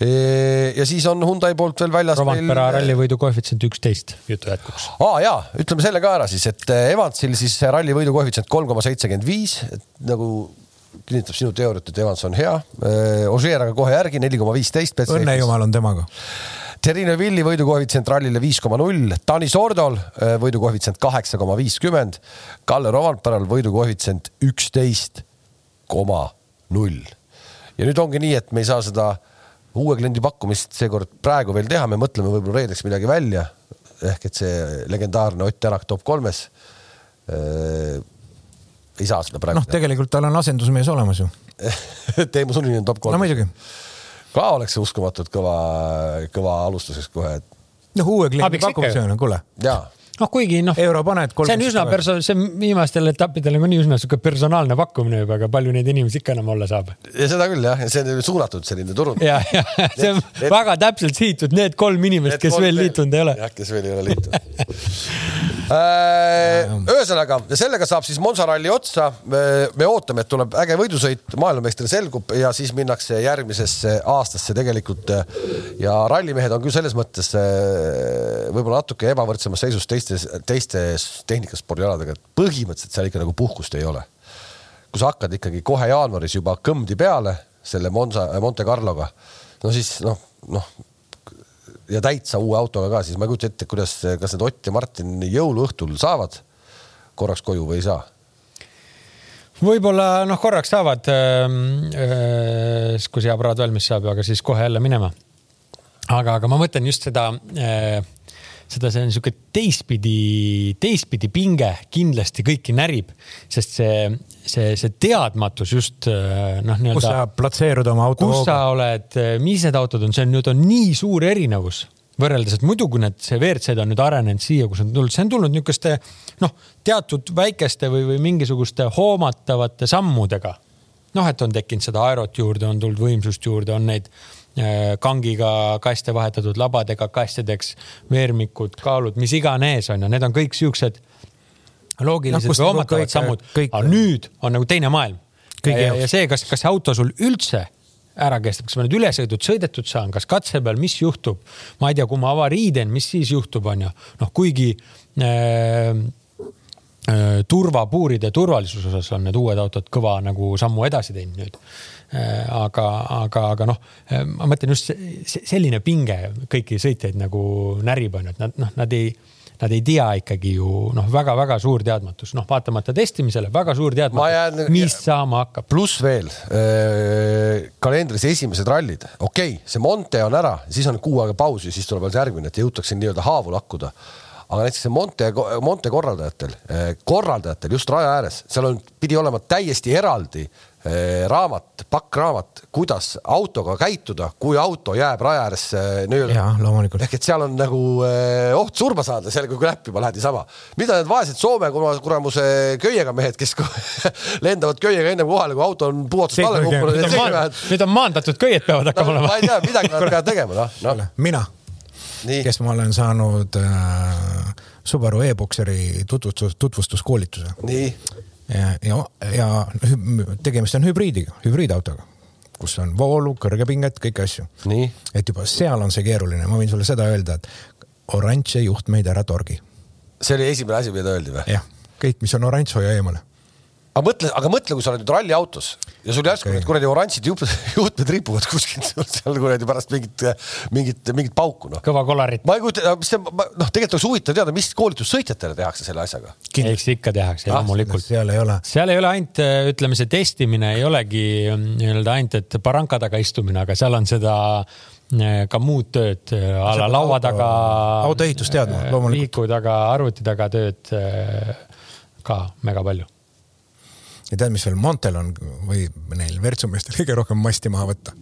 [SPEAKER 1] ja siis on Hyundai poolt veel väljas.
[SPEAKER 3] Rovanpera rallivõidu koefitsient üksteist, jutu jätkuks.
[SPEAKER 1] aa ah, jaa, ütleme selle ka ära siis, et Evansil siis rallivõidu koefitsient kolm koma seitsekümmend viis, et nagu kinnitab sinu teooriat, et Evans on hea. Ožeer aga kohe järgi neli koma viisteist.
[SPEAKER 2] õnne jumal on temaga
[SPEAKER 1] Terrine Villi võidukoefitsient rallile viis koma null, Tanis Ordol võidukoefitsient kaheksa koma viiskümmend, Kalle Rovanperal võidukoefitsient üksteist koma null. ja nüüd ongi nii, et me ei saa seda uue kliendi pakkumist seekord praegu veel teha, me mõtleme võib-olla reedeks midagi välja. ehk et see legendaarne Ott Tänak top kolmes äh,. ei saa seda praegu.
[SPEAKER 2] noh, tegelikult tal on asendusmees olemas ju
[SPEAKER 1] Teemu Suninen top kolm.
[SPEAKER 2] no muidugi.
[SPEAKER 1] Ka oleks see uskumatult kõva, kõva alustuseks kohe.
[SPEAKER 2] noh, uue kliendi pakkumise on, kuule.
[SPEAKER 1] jaa
[SPEAKER 3] noh, kuigi noh, see on üsna perso-, see viimastel etappidel on üsna sihuke personaalne pakkumine juba, aga palju neid inimesi ikka enam olla saab?
[SPEAKER 1] ja seda küll jah, see on suunatud selline turundus.
[SPEAKER 3] ja, ja see on need, väga täpselt sihitud, need kolm inimest, kes veel liitunud ei ole.
[SPEAKER 1] jah, kes veel ei ole liitunud Äh, ühesõnaga, sellega saab siis Monza ralli otsa. me ootame, et tuleb äge võidusõit, maailmameister selgub ja siis minnakse järgmisesse aastasse tegelikult. ja rallimehed on küll selles mõttes äh, võib-olla natuke ebavõrdsemas seisus teistes, teistes tehnikaspordialadega, et põhimõtteliselt seal ikka nagu puhkust ei ole. kui sa hakkad ikkagi kohe jaanuaris juba kõmdi peale selle Monza, Monte Carloga, no siis noh, noh ja täitsa uue autoga ka, siis ma ei kujuta ette, kuidas, kas need Ott ja Martin jõuluõhtul saavad korraks koju või ei saa?
[SPEAKER 3] võib-olla noh, korraks saavad äh,, äh, kui see aparaat valmis saab, aga siis kohe jälle minema. aga, aga ma mõtlen just seda äh, seda, see on niisugune teistpidi, teistpidi pinge kindlasti kõiki närib, sest see, see, see teadmatus just noh, nii-öelda.
[SPEAKER 2] kus sa platseerud oma auto.
[SPEAKER 3] kus sa oled, mis need autod on, see on nüüd on nii suur erinevus võrreldes, et muidu, kui need, see WRC-d on nüüd arenenud siia, kus on tulnud, see on tulnud niisuguste noh, teatud väikeste või, või mingisuguste hoomatavate sammudega. noh, et on tekkinud seda aerot juurde, on tulnud võimsust juurde, on neid Äh, kangiga kaste vahetatud labadega kastideks, veermikud, kaalud, mis iganes on ju, need on kõik siuksed loogilised no, või hoomatavad sammud. aga nüüd on nagu teine maailm. ja, ja see, kas, kas see auto sul üldse ära kestab, kas ma nüüd ülesõidud sõidetud saan, kas katse peal, mis juhtub, ma ei tea, kui ma avarii teen, mis siis juhtub, on ju, noh, kuigi äh, äh, turvapuuride turvalisuse osas on need uued autod kõva nagu sammu edasi teinud nüüd. Äh, aga, aga, aga noh, äh, ma mõtlen just selline pinge kõiki sõitjaid nagu närib, on ju, et nad noh, nad ei nad ei tea ikkagi ju noh, väga-väga suur teadmatus, noh, vaatamata testimisele väga suur teadmatus, jään... mis saama hakkab.
[SPEAKER 1] pluss veel äh, kalendris esimesed rallid, okei okay,, see Monte on ära, siis on kuu aega pausi, siis tuleb veel järgmine, et jõutakse nii-öelda haavu lakkuda. Aga näiteks see Monte, Monte korraldajatel, korraldajatel just raja ääres, seal on, pidi olema täiesti eraldi raamat, pakkraamat, kuidas autoga käituda, kui auto jääb raja ääresse
[SPEAKER 2] nii-öelda. jaa, loomulikult.
[SPEAKER 1] ehk et seal on nagu eh, oht surma saada sellega, kui näppima lähed niisama. mida need vaesed Soome kuramuse köiega mehed, kes lendavad köiega ennem kohale, kui auto on puuotsast alla kukkunud.
[SPEAKER 3] nüüd on maandatud köied peavad hakkama olema.
[SPEAKER 1] ma ei tea, midagi nad peavad tegema, noh no..
[SPEAKER 2] mina, kes ma olen saanud äh, Subaru e-Boxeri tutvustus, tutvustuskoolituse.
[SPEAKER 1] nii
[SPEAKER 2] ja, ja, tegemist on hübriidiga, hübriidautoga, kus on voolu, kõrgepinget, kõiki asju. et juba seal on see keeruline, ma võin sulle seda öelda, et oranže juhtmeid ära torgi.
[SPEAKER 1] see oli esimene asi, mida öeldi või?
[SPEAKER 2] jah, kõik, mis on oranž, hoia eemale
[SPEAKER 1] aga mõtle, aga mõtle, kui sa oled nüüd ralliautos ja sul järsku need kuradi oranžid juhtmed ripuvad kuskilt seal kuradi pärast mingit, mingit, mingit pauku noh.
[SPEAKER 3] kõva kolarit.
[SPEAKER 1] ma ei kujuta, mis see, noh, tegelikult oleks huvitav teada, mis koolitust sõitjatele tehakse selle asjaga.
[SPEAKER 3] eks ikka tehakse ah, loomulikult.
[SPEAKER 2] seal ei ole.
[SPEAKER 3] seal ei ole ainult, ütleme, see testimine ei olegi mm, nii-öelda ainult, et baranka taga istumine, aga seal on seda mm, ka muud tööd a la laua taga.
[SPEAKER 2] autoehitusteadma loomulikult.
[SPEAKER 3] liiku taga, arvuti taga tööd ka mega palju
[SPEAKER 2] ja tead, mis veel Montel on või neil Virtsu-meestel kõige rohkem masti maha võtta.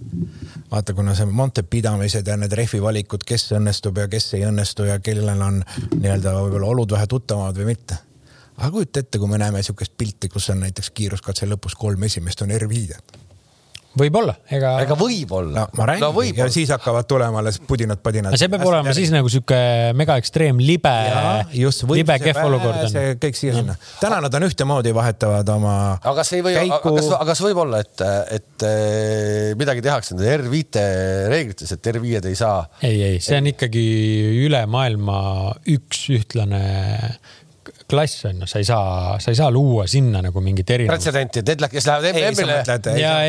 [SPEAKER 2] vaata, kuna see Monte pidamised ja need rehvi valikud, kes õnnestub ja kes ei õnnestu ja kellel on nii-öelda võib-olla olud vähe tuttavamad või mitte. aga kujuta ette, kui me näeme niisugust pilti, kus on näiteks kiiruskatse lõpus kolm esimest on R5-d.
[SPEAKER 3] Võib-olla, ega.
[SPEAKER 1] ega võib-olla.
[SPEAKER 2] no ma räägin no, ja siis hakkavad tulema alles pudinad-padinad.
[SPEAKER 3] see peab olema järgi. siis nagu sihuke mega ekstreem, libe, libe kehv olukord on.
[SPEAKER 2] see kõik siia-sinna. täna nad on ühtemoodi, vahetavad oma.
[SPEAKER 1] aga kas ei või, aga kas, aga kas võib olla, et, et midagi tehakse nende R5-te reeglites, et R5-d ei saa?
[SPEAKER 3] ei, ei, see on ikkagi üle maailma üks ühtlane klass on ju, sa ei saa, sa ei saa luua sinna nagu mingit erinevust.
[SPEAKER 1] pretsedenti, et need, kes lähevad MM-ile.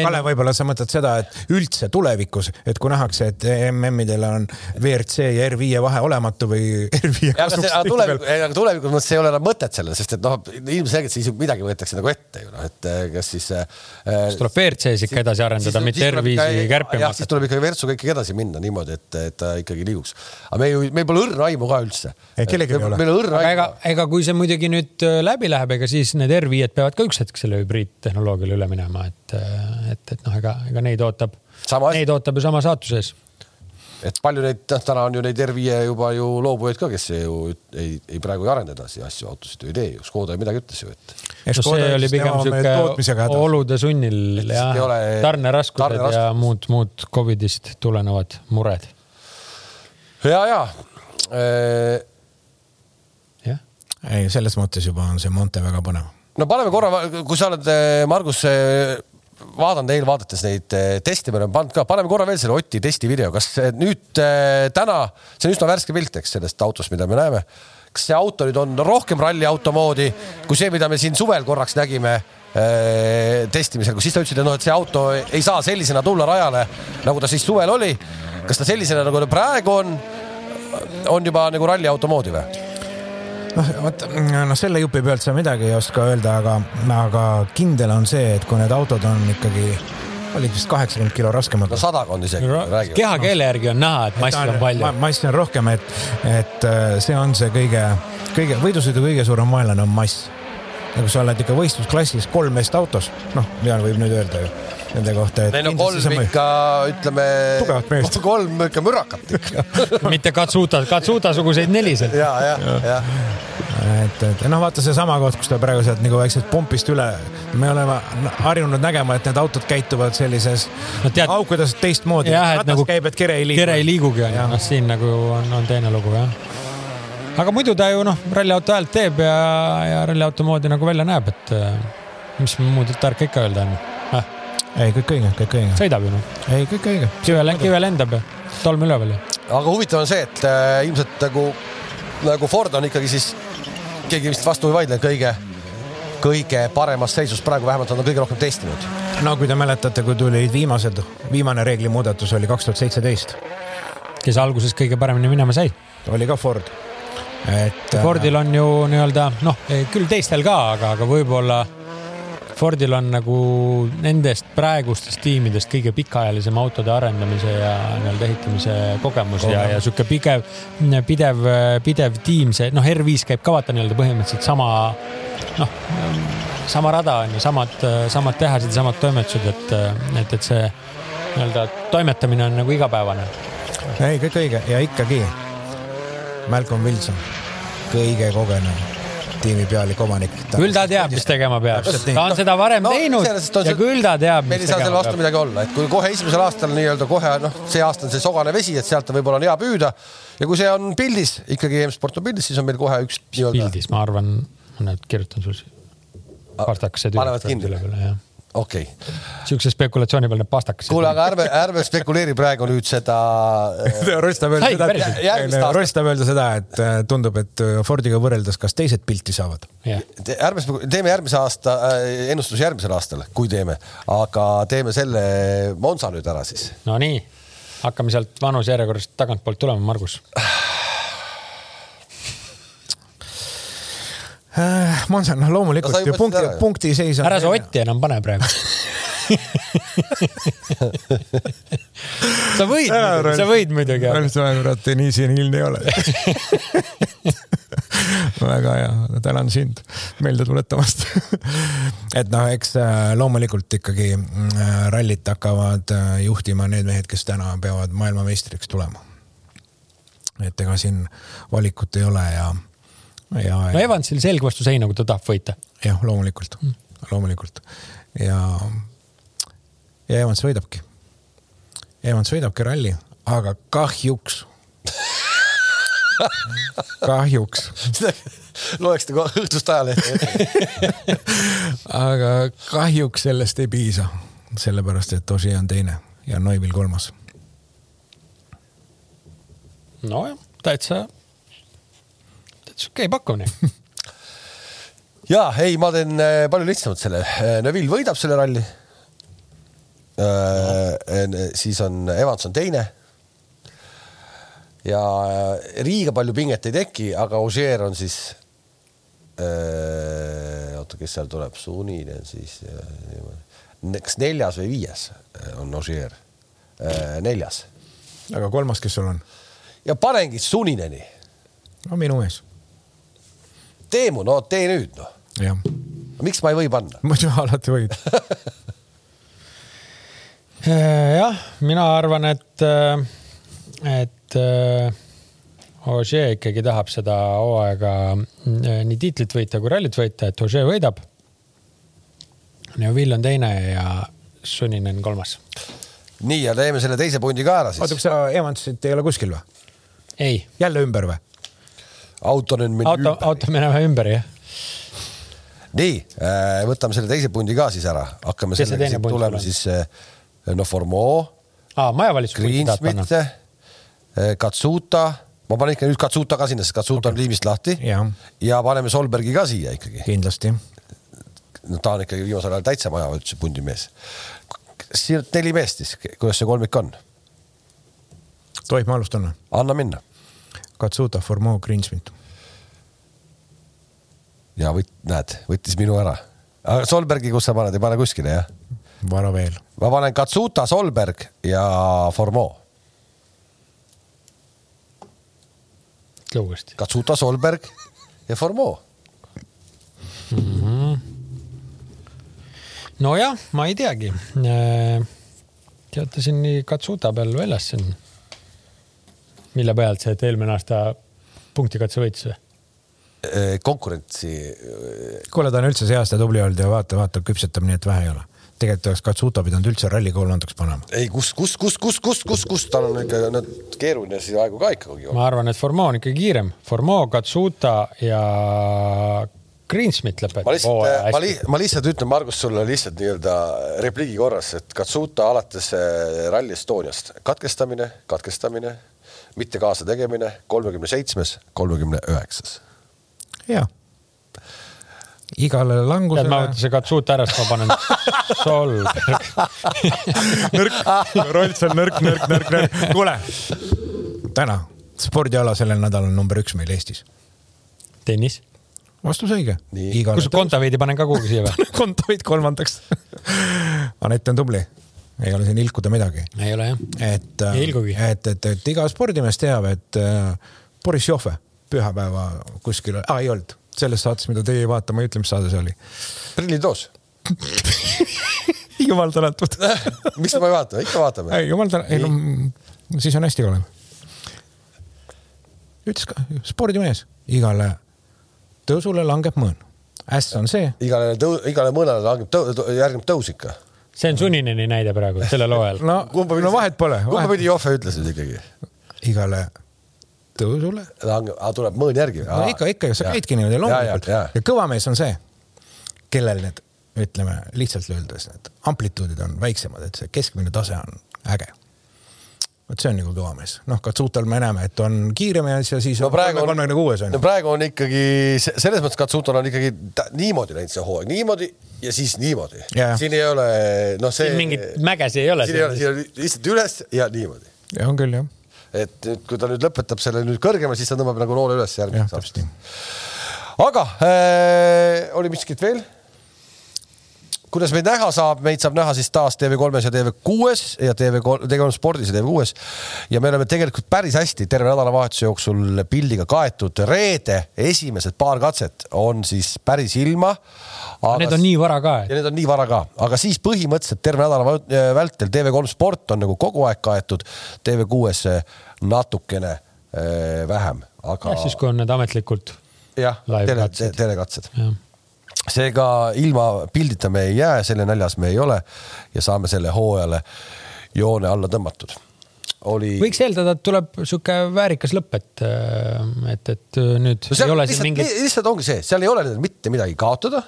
[SPEAKER 2] Kalev, võib-olla sa mõtled seda, et üldse tulevikus, et kui nähakse, et MM-idel on WRC ja R5 vahe olematu või R5
[SPEAKER 1] kasuks. aga tulevikus, aga tulevikus mõttes ei ole enam mõtet sellel, sest et noh, ilmselgelt siis midagi võetakse nagu ette ju noh, et eh, kas siis äh,.
[SPEAKER 3] siis tuleb WRC-s ikka edasi arendada, mitte R5-i kärpima
[SPEAKER 1] hakata. siis tuleb ikkagi Vertsuga ikkagi edasi minna niimoodi, et, et ta ikkagi liiguks. aga me ju, meil pole õrna aimu ka üldse.
[SPEAKER 2] kellelgi ei ole.
[SPEAKER 1] meil on õrna aimu.
[SPEAKER 3] ega, ega kui see muidugi nüüd äh, läbi läheb, ega siis need R5-d peavad ka üks hetk selle hübriidtehnoloogiale üle minema, et, äh, et, et noh, ega, ega neid ootab, neid ootab ju sama saatuse ees
[SPEAKER 1] et palju neid, noh, täna on ju neid R5 juba ju loobujaid ka, kes ju ei, ei praegu ei arenda edasi asju, autosid ju ei tee ju. Škoda midagi ütles ju, et.
[SPEAKER 3] no see oli pigem sihuke olude sunnil ja tarneraskused tarne ja muud, muud Covidist tulenevad mured.
[SPEAKER 1] ja, ja e
[SPEAKER 2] ei, selles mõttes juba on see Monte väga põnev.
[SPEAKER 1] no paneme korra, kui sa oled, eh, Margus, eh, vaadanud eelvaadates neid eh, teste, me oleme pannud ka, paneme korra veel selle Oti testivideo, kas nüüd täna, see on üsna värske pilt, eks sellest autost, mida me näeme. kas see auto nüüd on rohkem ralliauto moodi kui see, mida me siin suvel korraks nägime testimisel, kus siis ta ütles, et noh, et see auto ei saa sellisena tulla rajale, nagu ta siis suvel oli. kas ta sellisena, nagu ta praegu on, on juba nagu ralliauto moodi või?
[SPEAKER 2] Noh, vot noh, selle jupi pealt sa midagi ei oska öelda, aga, aga kindel on see, et kui need autod on ikkagi olid vist kaheksakümmend kilo raskemad.
[SPEAKER 1] no sadakond isegi.
[SPEAKER 3] kehakeele järgi on näha, et massi on palju.
[SPEAKER 2] massi on rohkem, et, et äh, see on see kõige, kõige, võidusõidu kõige suurem vaenlane on mass. ja kui sa oled ikka võistlusklassis kolm meest autos, noh, Jaan võib nüüd öelda ju nende kohta.
[SPEAKER 1] Neil on kolm ikka, ütleme.
[SPEAKER 2] tugevat meest.
[SPEAKER 1] kolm ikka mürakat ikka
[SPEAKER 3] mitte Katsuta, Katsuta-suguseid neliselt.
[SPEAKER 1] ja, ja, ja, ja
[SPEAKER 2] et, et noh, vaata seesama koht, kus ta praegu sealt nagu väiksest pumpist üle, me oleme harjunud nägema, et need autod käituvad sellises no, tead, aukudes teistmoodi.
[SPEAKER 3] ratas nagu käib, et kere ei liigu. kere ei liigugi, noh, siin nagu on, on teine lugu jah. aga muidu ta ju noh, ralliauto häält teeb ja, ja ralliauto moodi nagu välja näeb, et mis muud tarka ikka öelda on
[SPEAKER 2] ei, kõik õige, kõik õige.
[SPEAKER 3] sõidab ju noh.
[SPEAKER 2] ei, kõik õige.
[SPEAKER 3] kive, kive lendab ja tolm üleval ju.
[SPEAKER 1] aga huvitav on see, et äh, ilmselt nagu, nagu Ford on ikkagi siis, keegi vist vastu ei vaidle, kõige, kõige paremas seisus praegu, vähemalt nad on kõige rohkem testinud.
[SPEAKER 2] no kui te mäletate, kui tulid viimased, viimane reeglimuudatus oli kaks tuhat seitseteist.
[SPEAKER 3] kes alguses kõige paremini minema sai?
[SPEAKER 2] oli ka Ford.
[SPEAKER 3] et. Fordil on ju nii-öelda noh, küll teistel ka, aga, aga võib-olla Fordil on nagu nendest praegustest tiimidest kõige pikaajalisem autode arendamise ja nii-öelda ehitamise kogemus Kogemus. ja, ja sihuke pigev, pidev, pidev tiim, see noh, R5 käib ka vaata nii-öelda põhimõtteliselt sama noh, sama rada on ju, samad, samad tehased ja samad toimetused, et, et, et see nii-öelda toimetamine on nagu igapäevane.
[SPEAKER 2] ei, kõik õige ja ikkagi Malcolm Wilson, kõige kogenum tiimi pealik, omanik.
[SPEAKER 3] küll ta teab, mis tegema peab, ta on seda varem no, teinud ja küll ta teab.
[SPEAKER 1] meil ei saa selle vastu midagi olla, et kui kohe esimesel aastal nii-öelda kohe noh, see aasta on see sogane vesi, et sealt on võib-olla on hea püüda ja kui see on pildis ikkagi M-sport on pildis, siis on meil kohe üks.
[SPEAKER 3] pildis, ma arvan, ma nüüd kirjutan sulle.
[SPEAKER 1] selle peale, jah okei okay..
[SPEAKER 3] siukse spekulatsiooni peal need pastakesed.
[SPEAKER 1] kuule, aga ärme, ärme spekuleeri praegu nüüd seda
[SPEAKER 2] Ross tahab öelda seda, Ross tahab öelda seda, et äh, tundub, et äh, Fordiga võrreldes, kas teised pilti saavad
[SPEAKER 1] yeah.? ärme, teeme järgmise aasta äh, ennustuse järgmisel aastal, kui teeme, aga teeme selle Monza nüüd ära siis.
[SPEAKER 3] Nonii, hakkame sealt vanusjärjekorrast tagantpoolt tulema, Margus
[SPEAKER 2] äh,. Monza, noh loomulikult no, ju punkti, punktiseis
[SPEAKER 3] on. ära sa Otti enam pane praegu sa võid muidugi, sa võid muidugi.
[SPEAKER 2] kurat, nii seniilne ei ole väga hea, tänan sind meelde tuletamast et noh, eks äh, loomulikult ikkagi äh, rallit hakkavad juhtima need mehed, kes täna peavad maailmameistriks tulema. et ega siin valikut ei ole ja ja,
[SPEAKER 3] no Evansil selg vastu seina, kui ta tahab võita.
[SPEAKER 2] jah, loomulikult mm., loomulikult ja ja Evans võidabki. Evans võidabki ralli, aga kahjuks kahjuks.
[SPEAKER 1] loeks nagu õhtust ajalehte
[SPEAKER 2] aga kahjuks sellest ei piisa, sellepärast et Ožee on teine ja Neuvill kolmas.
[SPEAKER 3] nojah, täitsa, täitsa okei okay, pakkumine
[SPEAKER 1] ja ei, ma teen äh, palju lihtsamalt selle. Neville võidab selle ralli no.. siis on Evans on teine ja liiga palju pinget ei teki, aga Ožeer on siis äh,. oota, kes seal tuleb, Sunine siis äh,. kas neljas või viies on Ožeer äh,? neljas.
[SPEAKER 2] aga kolmas, kes sul on?
[SPEAKER 1] ja panengi Sunineni.
[SPEAKER 2] no minu mees.
[SPEAKER 1] Teemu, no tee nüüd noh. miks ma ei või panna?
[SPEAKER 2] muidu alati võid
[SPEAKER 3] jah, mina arvan, et, et et äh, Ožee ikkagi tahab seda hooaega nii tiitlit võita kui rallit võita, et Ožee võidab. Neuvill on teine ja Suninen kolmas.
[SPEAKER 1] nii ja teeme selle teise pundi ka ära siis.
[SPEAKER 2] oota, kas sa Evansit ei ole kuskil või?
[SPEAKER 3] ei.
[SPEAKER 2] jälle ümber või?
[SPEAKER 1] Auto nüüd meil
[SPEAKER 3] auto, ümber. auto me näeme ümber jah.
[SPEAKER 1] nii, äh, võtame selle teise pundi ka siis ära, hakkame sellega siin tulema siis no Formeau.
[SPEAKER 3] aa, majavalitsus.
[SPEAKER 1] Greensmith Eh, Katsuta, ma panen ikka nüüd Katsuta ka sinna, sest Katsuta okay. on liimist lahti. ja paneme Solbergi ka siia ikkagi.
[SPEAKER 2] kindlasti.
[SPEAKER 1] no ta on ikkagi viimasel ajal täitsa majavalitsuse pundi mees. siin neli meest siis, kuidas see kolmik on?
[SPEAKER 2] tohib ma alustan?
[SPEAKER 1] anna minna.
[SPEAKER 2] Katsuta, Formeau, Greensmith.
[SPEAKER 1] ja võt-, näed, võttis minu ära. Solbergi, kus sa paned, ei pane kuskile jah?
[SPEAKER 2] vara veel.
[SPEAKER 1] ma panen Katsuta, Solberg ja Formeau
[SPEAKER 3] ütle uuesti.
[SPEAKER 1] Katsuta, Solberg ja Formeau
[SPEAKER 3] mm. -hmm. nojah, ma ei teagi. Äh, teatasin nii Katsuta peal väljas siin. Mille pealt see, et eelmine aasta punktikatse võitis või?
[SPEAKER 1] Äh, konkurentsi.
[SPEAKER 2] kuule, ta on üldse see aasta tubli olnud ja vaata, vaata, küpsetab nii, et vähe ei ole tegelikult oleks Katsuta pidanud üldse ralli kolmandaks panema.
[SPEAKER 1] ei, kus, kus, kus, kus, kus, kus, kus tal on ikka no, keeruline siis aegu ka ikkagi.
[SPEAKER 3] ma arvan, et Formeau on ikkagi kiirem. Formeau, Katsuta ja Greensmith lõpetab.
[SPEAKER 1] ma lihtsalt, ma, li, ma lihtsalt ütlen, Margus, sulle lihtsalt nii-öelda repliigi korras, et Katsuta alates äh, Rally Estoniast katkestamine, katkestamine, mitte kaasa tegemine, kolmekümne seitsmes, kolmekümne üheksas.
[SPEAKER 2] jaa igale langusele.
[SPEAKER 3] tead, ma võtan see katsuut ära, siis ma panen Solberg
[SPEAKER 2] nõrk, Rolts on nõrk, nõrk, nõrk, nõrk. kuule, täna spordiala sellel nädalal number üks meil Eestis.
[SPEAKER 3] tennis.
[SPEAKER 2] vastus õige.
[SPEAKER 3] kus Kontaveidi panen ka kuhugi siia või
[SPEAKER 2] Kontaveit kolmandaks Anett on tubli ei ole siin ilkuda midagi.
[SPEAKER 3] ei ole jah.
[SPEAKER 2] et, et, et, et iga spordimees teab, et äh, Boris Joffe pühapäeva kuskil ah,, ei olnud selles saates, mida teie ei vaata, ma ei ütle, mis saade see oli.
[SPEAKER 1] prillitoos
[SPEAKER 2] jumal tänatud
[SPEAKER 1] miks ma ei vaata, ikka vaatame.
[SPEAKER 2] ei, jumal tänatud, ei no siis on hästi olemas. ütles ka, spordimees, igale tõusule langeb mõõn. äss on see.
[SPEAKER 1] igale tõu-, igale mõõnale langeb tõu-, järgneb tõus ikka.
[SPEAKER 3] See on Sunineni näide praegu sellel hooajal.
[SPEAKER 2] no, no vahet pole.
[SPEAKER 1] kumba pidi Johve ütles nüüd ikkagi?
[SPEAKER 2] igale tõusule.
[SPEAKER 1] tuleb mõõn järgi?
[SPEAKER 2] no ikka, ikka, sa käidki niimoodi loomulikult ja, ja, ja. ja kõva mees on see, kellel need, ütleme lihtsalt öeldes, need amplituudid on väiksemad, et see keskmine tase on äge vot see on nagu kõva mees, noh, Katsutal me näeme, et on kiirem ja siis
[SPEAKER 1] no praegu on
[SPEAKER 2] kolmekümne kuues on.
[SPEAKER 1] no praegu on ikkagi selles mõttes Katsutal on ikkagi niimoodi läinud see hooaeg, niimoodi ja siis niimoodi. siin ei ole, noh, see.
[SPEAKER 3] mingit mägesid ei ole.
[SPEAKER 1] siin ei ole, siin on lihtsalt üles ja niimoodi.
[SPEAKER 2] ja on küll jah
[SPEAKER 1] et nüüd, kui ta nüüd lõpetab selle nüüd kõrgemal, siis ta tõmbab nagu noole üles järgmiseks aastaks. aga äh, oli miskit veel? Kuidas meid näha saab, meid saab näha siis taas TV3-s ja TV6-s ja TV3, TV3 spordis ja TV6-s. ja me oleme tegelikult päris hästi terve nädalavahetuse jooksul pildiga kaetud. reede esimesed paar katset on siis päris ilma
[SPEAKER 3] aga need on nii vara ka
[SPEAKER 1] ja need on nii vara ka, aga siis põhimõtteliselt terve nädala vältel TV3 Sport on nagu kogu aeg kaetud, TV6-s natukene äh, vähem, aga.
[SPEAKER 3] siis, kui on need ametlikult.
[SPEAKER 1] jah, tele, telekatsed. Seega ilma pildita me ei jää, selle näljas me ei ole ja saame selle hooajale joone alla tõmmatud. oli.
[SPEAKER 3] võiks eeldada, et tuleb sihuke väärikas lõpp, et, et, et nüüd no ei ole siin mingit.
[SPEAKER 1] lihtsalt ongi see, seal ei ole mitte midagi kaotada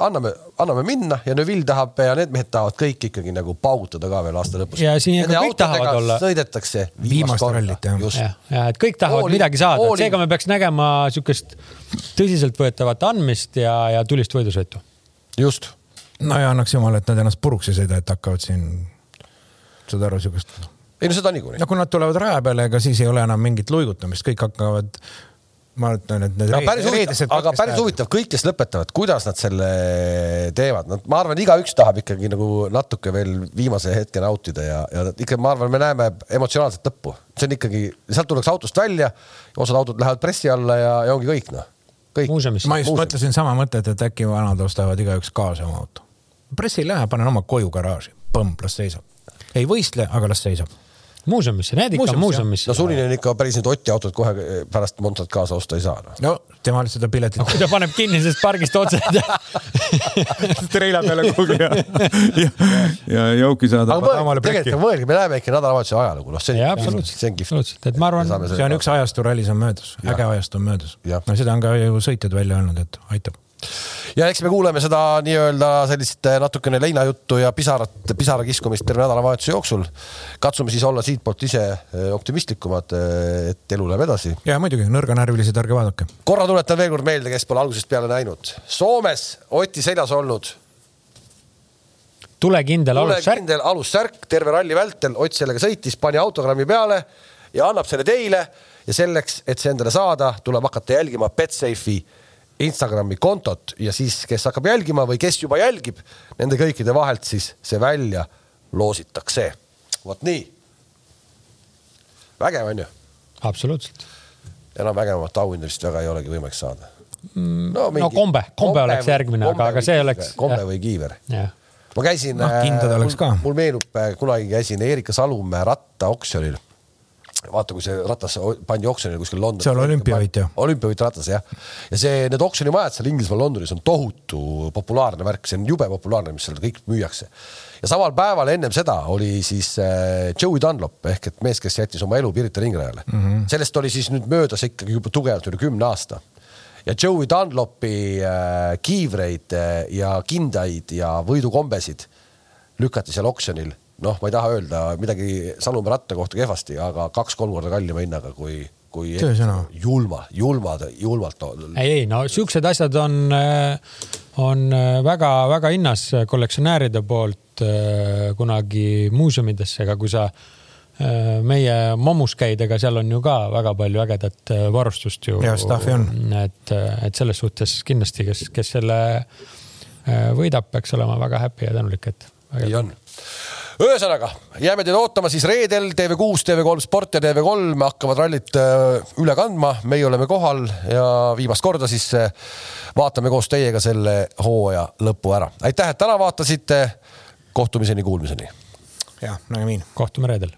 [SPEAKER 1] anname, anname minna ja Neville tahab ja need mehed tahavad kõik ikkagi nagu paugutada ka veel aasta lõpus.
[SPEAKER 3] ja siin ka kõik tahavad olla.
[SPEAKER 1] sõidetakse
[SPEAKER 2] viimast rallit jah.
[SPEAKER 3] ja, ja et kõik tahavad Ooli, midagi saada, seega me peaks nägema siukest tõsiseltvõetavat andmist ja, ja tulist võidusõitu.
[SPEAKER 1] just.
[SPEAKER 2] no ja annaks jumal, et nad ennast puruks ei sõida, et hakkavad siin, saad aru, siukest.
[SPEAKER 1] ei no seda niikuinii.
[SPEAKER 2] no kui nad tulevad raja peale, ega siis ei ole enam mingit luigutamist, kõik hakkavad ma ütlen, et need
[SPEAKER 1] no, päris huvitav, aga päris huvitav, kõik, kes lõpetavad, kuidas nad selle teevad, no ma arvan, igaüks tahab ikkagi nagu natuke veel viimase hetke nautida ja, ja ikka ma arvan, me näeme emotsionaalset lõppu, see on ikkagi, sealt tullakse autost välja, osad autod lähevad pressi alla ja, ja ongi kõik noh.
[SPEAKER 3] muuseumisse.
[SPEAKER 2] ma just mõtlesin sama mõtet, et äkki vanad ostavad igaüks kaasa oma auto. pressi ei lähe, panen oma koju garaaži, põmm, las seisab. ei võistle, aga las seisab
[SPEAKER 3] muuseumisse, need ikka muuseumisse.
[SPEAKER 1] no sunnini on ikka päris need Oti autod kohe pärast Montsat kaasa osta ei saa no..
[SPEAKER 2] no temal seda piletit
[SPEAKER 3] no,. kui ta paneb kinnisest pargist otse
[SPEAKER 2] treila peale kuhugi ja, ja, ja jauki saada.
[SPEAKER 1] aga mõelge, tegelikult mõelge, me näeme ikka nädalavahetuse ajalugu, noh, see
[SPEAKER 3] on, see on kihvt. et ma arvan,
[SPEAKER 2] see on üks ajastu rallis on möödas, äge ajastu on möödas. no seda on ka ju sõitjad välja öelnud, et aitab
[SPEAKER 1] ja eks me kuuleme seda nii-öelda sellist eh, natukene leinajuttu ja pisarat, pisara kiskumist terve nädalavahetuse jooksul. katsume siis olla siitpoolt ise eh, optimistlikumad, eh, et elu läheb edasi.
[SPEAKER 2] ja muidugi, nõrganärvilised, ärge vaadake.
[SPEAKER 1] korra tuletan veel kord meelde, kes pole algusest peale näinud. Soomes Oti seljas olnud
[SPEAKER 3] tulekindel alussärk.
[SPEAKER 1] tulekindel alussärk terve ralli vältel, Ott sellega sõitis, pani autogrammi peale ja annab selle teile ja selleks, et see endale saada, tuleb hakata jälgima Betsafe'i Instagrami kontot ja siis, kes hakkab jälgima või kes juba jälgib, nende kõikide vahelt siis see välja loositakse. vot nii. vägev on ju?
[SPEAKER 3] absoluutselt.
[SPEAKER 1] enam vägevamat auhinda vist väga ei olegi võimalik saada.
[SPEAKER 3] Mm, no, mingi... no kombe, kombe oleks järgmine, aga, aga see oleks.
[SPEAKER 1] kombe või kiiver. ma käisin
[SPEAKER 2] no,. kindad oleks ka.
[SPEAKER 1] mul meenub, äh, kunagi käisin Erika Salumäe rattaoksjonil vaata, kui see ratas pandi oksjonile kuskil Londonis.
[SPEAKER 2] see on olümpiavõit ju.
[SPEAKER 1] olümpiavõit ratas jah. ja see, need oksjonimajad seal Inglismaal Londonis on tohutu populaarne värk, see on jube populaarne, mis seal kõik müüakse. ja samal päeval ennem seda oli siis äh, Joey Dunlop ehk et mees, kes jättis oma elu Pirita ringrajale mm. -hmm. sellest oli siis nüüd möödas ikkagi juba tugevalt üle kümne aasta ja Joey Dunlopi äh, kiivreid äh, ja kindaid ja võidukombesid lükati seal oksjonil noh, ma ei taha öelda midagi Salumäe ratta kohta kehvasti, aga kaks-kolm korda kallima hinnaga kui, kui julma, julmad, julmalt.
[SPEAKER 3] ei, ei no siuksed asjad on, on väga-väga hinnas kollektsionääride poolt äh, kunagi muuseumidesse, aga kui sa äh, meie mammus käid, ega seal on ju ka väga palju ägedat äh, varustust ju.
[SPEAKER 2] ja stuff'i on.
[SPEAKER 3] et, et selles suhtes kindlasti, kes, kes selle võidab, peaks olema väga happy ja tänulik, et.
[SPEAKER 1] nii on ühesõnaga jääme teid ootama siis reedel TV6, TV3 Sport ja TV3 hakkavad rallit äh, üle kandma, meie oleme kohal ja viimast korda siis äh, vaatame koos teiega selle hooaja lõpu ära. aitäh, et täna vaatasite. kohtumiseni, kuulmiseni.
[SPEAKER 2] jah, nägemiin.
[SPEAKER 3] kohtume reedel